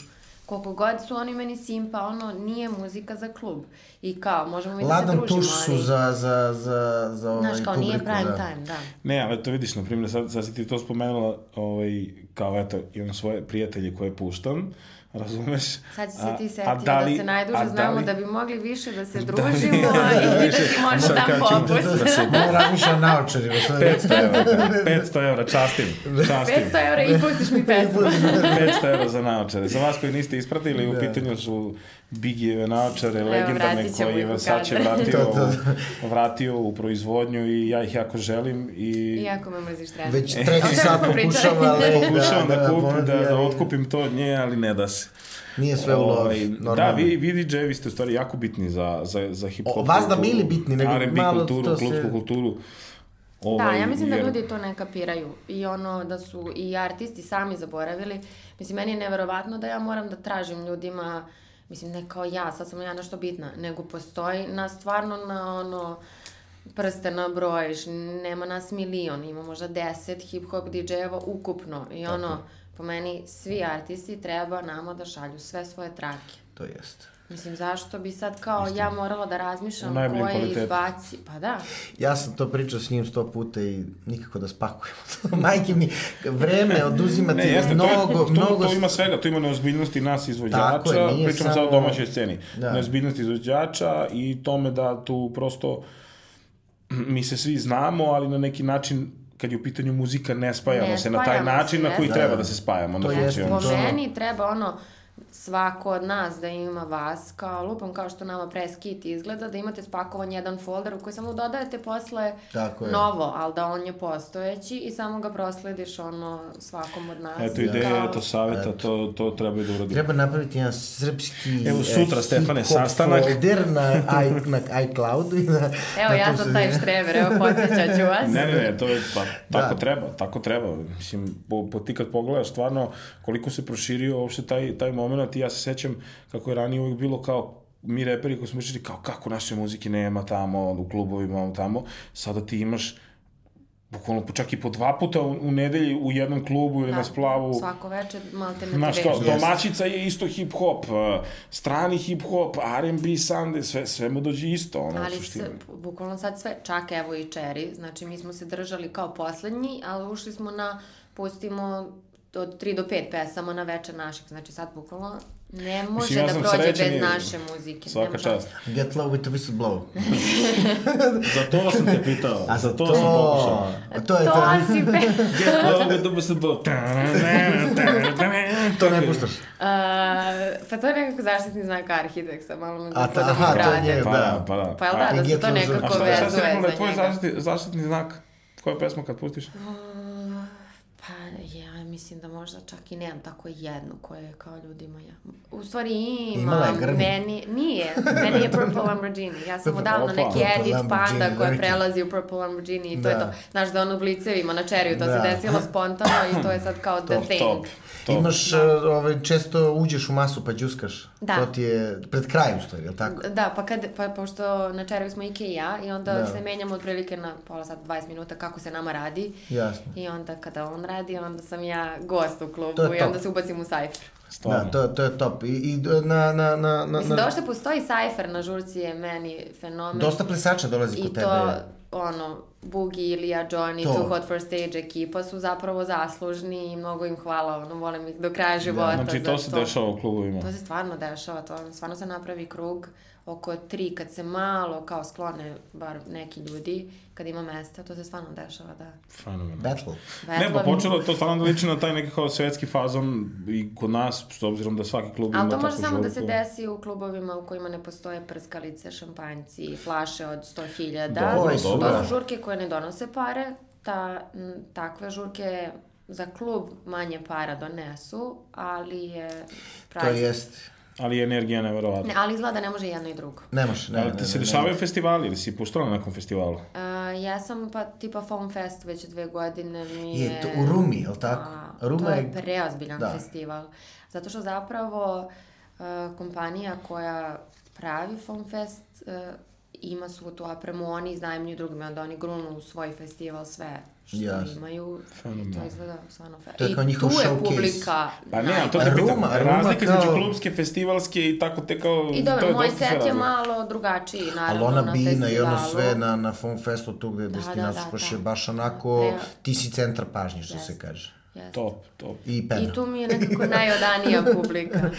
Koliko god su oni meni simpa, ono, nije muzika za klub. I kao, možemo mi da se Ladan družimo, tuš su ali... za, za, za, za ovaj Znaš, kao, nije prime da. time, da. Ne, ali to vidiš, na primjer, sad, sad si ti to spomenula, ovaj, kao eto, imam svoje prijatelje koje puštam, razumeš? Sad si se ti a setio da da, li- se najduže a znamo li- da bi mogli više da se Da li- družimo i da ti možda Sad dam kad ćemo popust. da se- Ne razmišljam na očarima. to je 500 evra, 500 evra, častim, častim. 500 eura i pustiš mi pesmu. 500 evra za naočare. Za vas koji niste ispratili, u pitanju su Bigijeve naočare, legendarne u je Versace kadar. vratio, Da, vratio u proizvodnju i ja ih jako želim i Iako me mrziš trenutno. Već treći sat smo pričali. pokušava, ali pokušavam da, kupim, ponudi, da, da ali otkupim to od nje, ali ne da se. Nije sve u Ovaj, lovi, Da, normalno. vi, vi DJ-evi ste u stvari jako bitni za, za, za hip-hop O, vas da bili bitni, nego R&B malo kulturu, to se- klubsku kulturu. Da, Ovaj, ja mislim da jer- ljudi to ne kapiraju. I ono da su i artisti sami zaboravili. Mislim, meni je neverovatno da ja moram da tražim ljudima, mislim, ne kao ja, sad sam ja nešto bitna, nego postoji na stvarno na ono prste nabrojiš, nema nas milion, ima možda deset hip-hop DJ-eva ukupno. I ono, po meni, svi artisti treba nama da šalju sve svoje trake. To jest. Mislim, zašto bi sad kao ja morala da razmišljam koje kvalitetu. izbaci? Pa da. Ja sam to pričao s njim sto puta i nikako da spakujemo to. Majke mi, vreme oduzimati Ne, jeste, mnogo, to, je, mnogo... to, to ima svega, to ima neozbiljnosti nas izvođača, Tako je, nije pričamo sad samo- o domaćoj sceni, Da. neozbiljnosti izvođača i tome da tu prosto mi se svi znamo, ali na neki način kad je u pitanju muzika ne spajamo Ne se na taj način na koji jeste. treba da se spajamo. To da jeste, Po funkcioniše. meni treba ono, svako od nas da ima vas, kao lupom, kao što nama press kit izgleda, da imate spakovan jedan folder u koji samo dodajete posle Tako je. novo, ali da on je postojeći i samo ga proslediš ono svakom od nas. Eto ideja, Kao- eto saveta, to, to treba i da uradimo. Treba napraviti jedan srpski Evo sutra, eh, Stefane, sastanak. folder na, i, na iCloudu i na, Evo, na ja sam taj štreber, evo, podsjećat ću vas. Ne, ne, ne, to je, pa, tako Da. treba, tako treba. Mislim, po, po ti kad pogledaš stvarno koliko se proširio uopšte taj, taj moment i ja se sećam kako je ranije uvijek bilo kao mi reperi koji smo pričali kao kako naše muzike nema tamo, u klubovima tamo, sada ti imaš bukvalno čak i po dva puta u, u nedelji u jednom klubu ili na splavu. Svako večer malte ne Znaš, vežu. domaćica je isto hip-hop, uh, strani hip-hop, R&B, Sunday, sve, sve mu dođe isto, ono, Ali se, bukvalno sad sve, čak evo i Cherry, znači mi smo se držali kao poslednji, ali ušli smo na, pustimo od 3 do 5 pesama na večer naših, znači sad bukvalno ne može ja da prođe srećan bez naše muzike. Svaka čast. Get low with the whistle blow. Za to sam te pitao, A za to, sam pokušao. A to je to. To si pe... To ne puštaš. Uh, pa to je nekako zaštitni znak arhiteksa, malo me A da ta- da to ukrade. je, Pa da. pa da. Pa jel da, da se Get to nekako A šta, si vezuje rekla da je za tvoj njega. zaštitni, zaštitni znak? Koja pesma kad pustiš? Pa ja mislim da možda čak i nemam tako jednu koja je kao ljudima ja. U stvari imam, Imala je grmi. meni, nije, meni je Purple Lamborghini. Ja sam odavno Opa. neki edit panda koja prelazi u Purple Lamborghini i to je Da. to. Znaš da ono u blicevima na čeriju, to Da. se desilo spontano i to je sad kao the Top, thing. top. top. Imaš, uh, ovaj, često uđeš u masu pa džuskaš. Da. To ti je pred kraj u stvari, je li tako? Da, pa, kad, pa pošto na čeriju smo Ike i ja i onda Da. se menjamo otprilike na pola sat, 20 minuta kako se nama radi. Jasno. I onda kada on radi, onda sam ja gost u klubu To i onda se ubacim u sajfer. Stvarno. Da, to, to je top. I, i na, na, na, na, Mislim da na uopšte postoji sajfer na žurci je meni fenomen. dosta plesača dolazi I kod to, tebe. ono, Boogie, Ilija, Johnny, To. Too Hot for Stage ekipa su zapravo zaslužni i mnogo im hvala, ono, volim ih do kraja života. Znači, za to se dešava u klubovima. To se stvarno dešava, to stvarno se napravi krug oko tri, kad se malo kao sklone, bar neki ljudi, kad ima mesta, to se stvarno dešava, da. Fenomenalno. Battle. Ne, pa počelo to stvarno da liči na taj neki kao svetski fazon i kod nas, s obzirom da svaki klub ima Ali to može samo da se žurku. desi u klubovima u kojima ne postoje prskalice, šampanjci, flaše od 100.000. Dobro, to dobro. su žurke koje ne donose pare. Ta, m, takve žurke za klub manje para donesu, ali je To price. jest. Ali je energija neverovatna. Ne, ali izgleda ne može jedno i drugo. Ne može, ne, Ali ne, ti ne, se ne, dešavaju festivali ili si puštala na nekom festivalu? Uh, ja sam pa tipa Foam Fest već dve godine mi Je, je... to u Rumi, je li tako? A, Ruma to je je- preozbiljan da. festival. Zato što zapravo uh, kompanija koja pravi Foam Fest uh, ima svu tu opremu, oni iznajemljuju drugima, onda oni grunu u svoj festival sve što Jasno. imaju. Fenomenalno. To izgleda stvarno fair. To je kao I njihov tu je showcase. publika Pa ne, a to te pitam, Ruma, Ruma razlika kao- između klubske, festivalske i tako te kao... I to dobro, je moj set je razlika. malo drugačiji, naravno, Ali ona na bina festivalu. i ono sve na, na Foam Festu tu gde, gde Da, ti da, da, da. je baš onako, Pre- ti si centar pažnje, što se Jeste. kaže. Jeste. Top, top. I pena. I tu mi je nekako najodanija publika.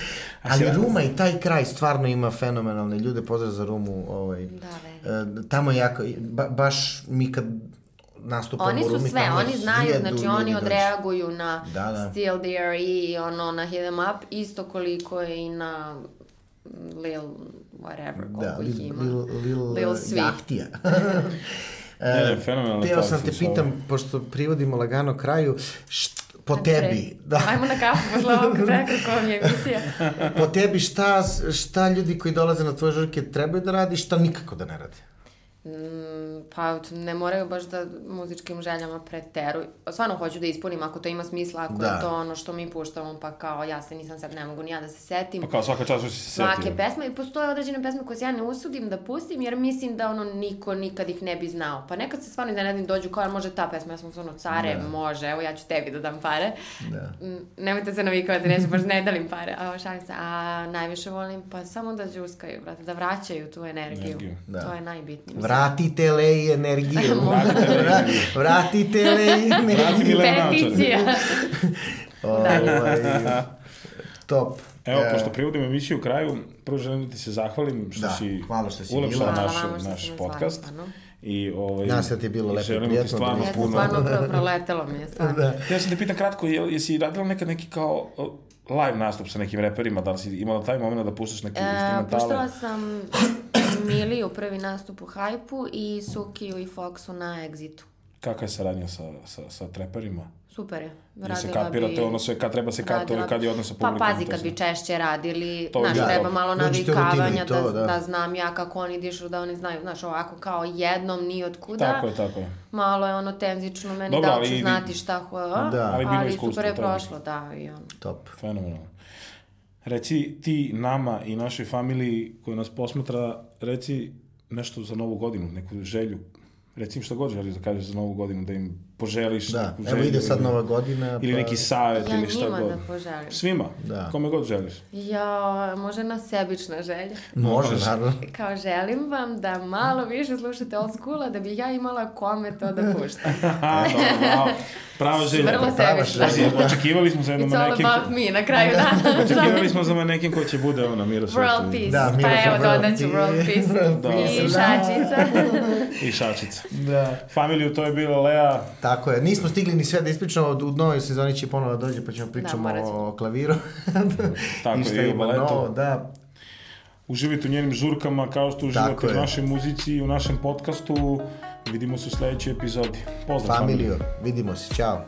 Ali Ruma i taj kraj stvarno ima fenomenalne ljude, pozdrav za Rumu. Ovaj, Da, verujem. e, tamo je jako, ba, baš mi kad nastupamo Oni su sve, tamo oni znaju, znači oni dođe. odreaguju na Da, da. Still There i ono na Hit 'em Up isto koliko i na Lil whatever, koliko Da, ih Lil, ima. Lil, Lil, Lil Svi. Jahtija. Ne, ne, Teo sam te pitam, pošto privodimo lagano kraju, št, po Ajde, tebi, da, Ajmo na kafu posle ovog prekrako vam je emisija. po tebi šta, šta ljudi koji dolaze na tvoje žurke trebaju da radi, šta nikako da ne rade? Mm, pa ne moraju baš da muzičkim željama preteruju. Stvarno hoću da ispunim ako to ima smisla, ako Da. je to ono što mi puštamo, pa kao ja se nisam sad, ne mogu ni ja da se setim. Pa kao svaka čast što si se Svake setio. pesme i postoje određene pesme koje se ja ne usudim da pustim jer mislim da ono niko nikad ih ne bi znao. Pa nekad se stvarno iznenadim dođu kao može ta pesma, ja sam ono care, može, evo ja ću tebi da dam pare. Da. Mm, Nemojte se navikavati, neću baš ne dalim pare. A šalim se, a najviše volim pa samo da džuskaju, brate, da vraćaju tu energiju. Energiju, da. To je najbitnije. Mislim, Vratite Leji energiju. Vratite Vrati energiju. Peticija. Ovaj, top. Evo, E, pošto privodimo emisiju u kraju, prvo želim da ti se zahvalim što Da, si hvala što si ulepšala. Hvala naš, naš podcast. zvali, stvarno. I, ovaj, se da ti je bilo lepo želim ti prijatno, da stvarno puno... stvarno proletelo mi je, stvarno. Da. Ja sam te pitan kratko, jel, jesi radila nekad neki kao live nastup sa nekim reperima, da li si imala taj moment da puštaš neke E, instrumentale? puštala sam Miliju prvi nastup u Hajpu i Sukiju i Foxu na Exitu. Kakva je saradnja sa, sa, sa treperima? Super je. Jel se kapirate ono sve, kad treba se katove, radila- kad je odnos sa publikom? Pa pazi, kad bi češće radili, To znaš, je treba dobro. malo u navikavanja, to, da, da. da. znam ja kako oni dišu, da oni znaju, znaš, ovako kao jednom ni od kuda. Tako je, tako je. Malo je ono tenzično meni, Dobro, da li ću znati šta ho, Da. Ali bilo ali iskustvo, super je prošlo, da, i ono. Top. Fenomenalno. Reci ti nama i našoj familiji koja nas posmatra, reci nešto za novu godinu, neku želju. Reci im što god želiš da kažeš za novu godinu, da im poželiš Da, neku evo želju ide sad ili- nova godina. Ili pa- neki savjet Ja ili šta njima god. da poželim. Svima, Da. kome god želiš. Ja, može na sebična želja. Može, naravno. Kao želim vam da malo više slušate old schoola da bi ja imala kome to da puštam. A, dobro, bravo. Prava želja. Vrlo sebična. Pazi, Očekivali smo za jednom It's all about me na kraju dana. Očekivali smo za nekim ko će bude ono miro World peace. Da, pa Miroslav, evo world dodat ću peace. world peace. World I peace. šačica. I šačica. Da. Familiju, to je bila Lea. Tako je, nismo stigli ni sve da ispričamo, u novoj sezoni će ponovo da dođe pa ćemo pričamo morat ćemo. o klaviru. Tako je, i o baletu. novo, da. Uživajte u njenim žurkama kao što uživate u našoj muzici i u našem podcastu. Vidimo se u sledećoj epizodi. Pozdrav familiju. Familiju, vidimo se, čao.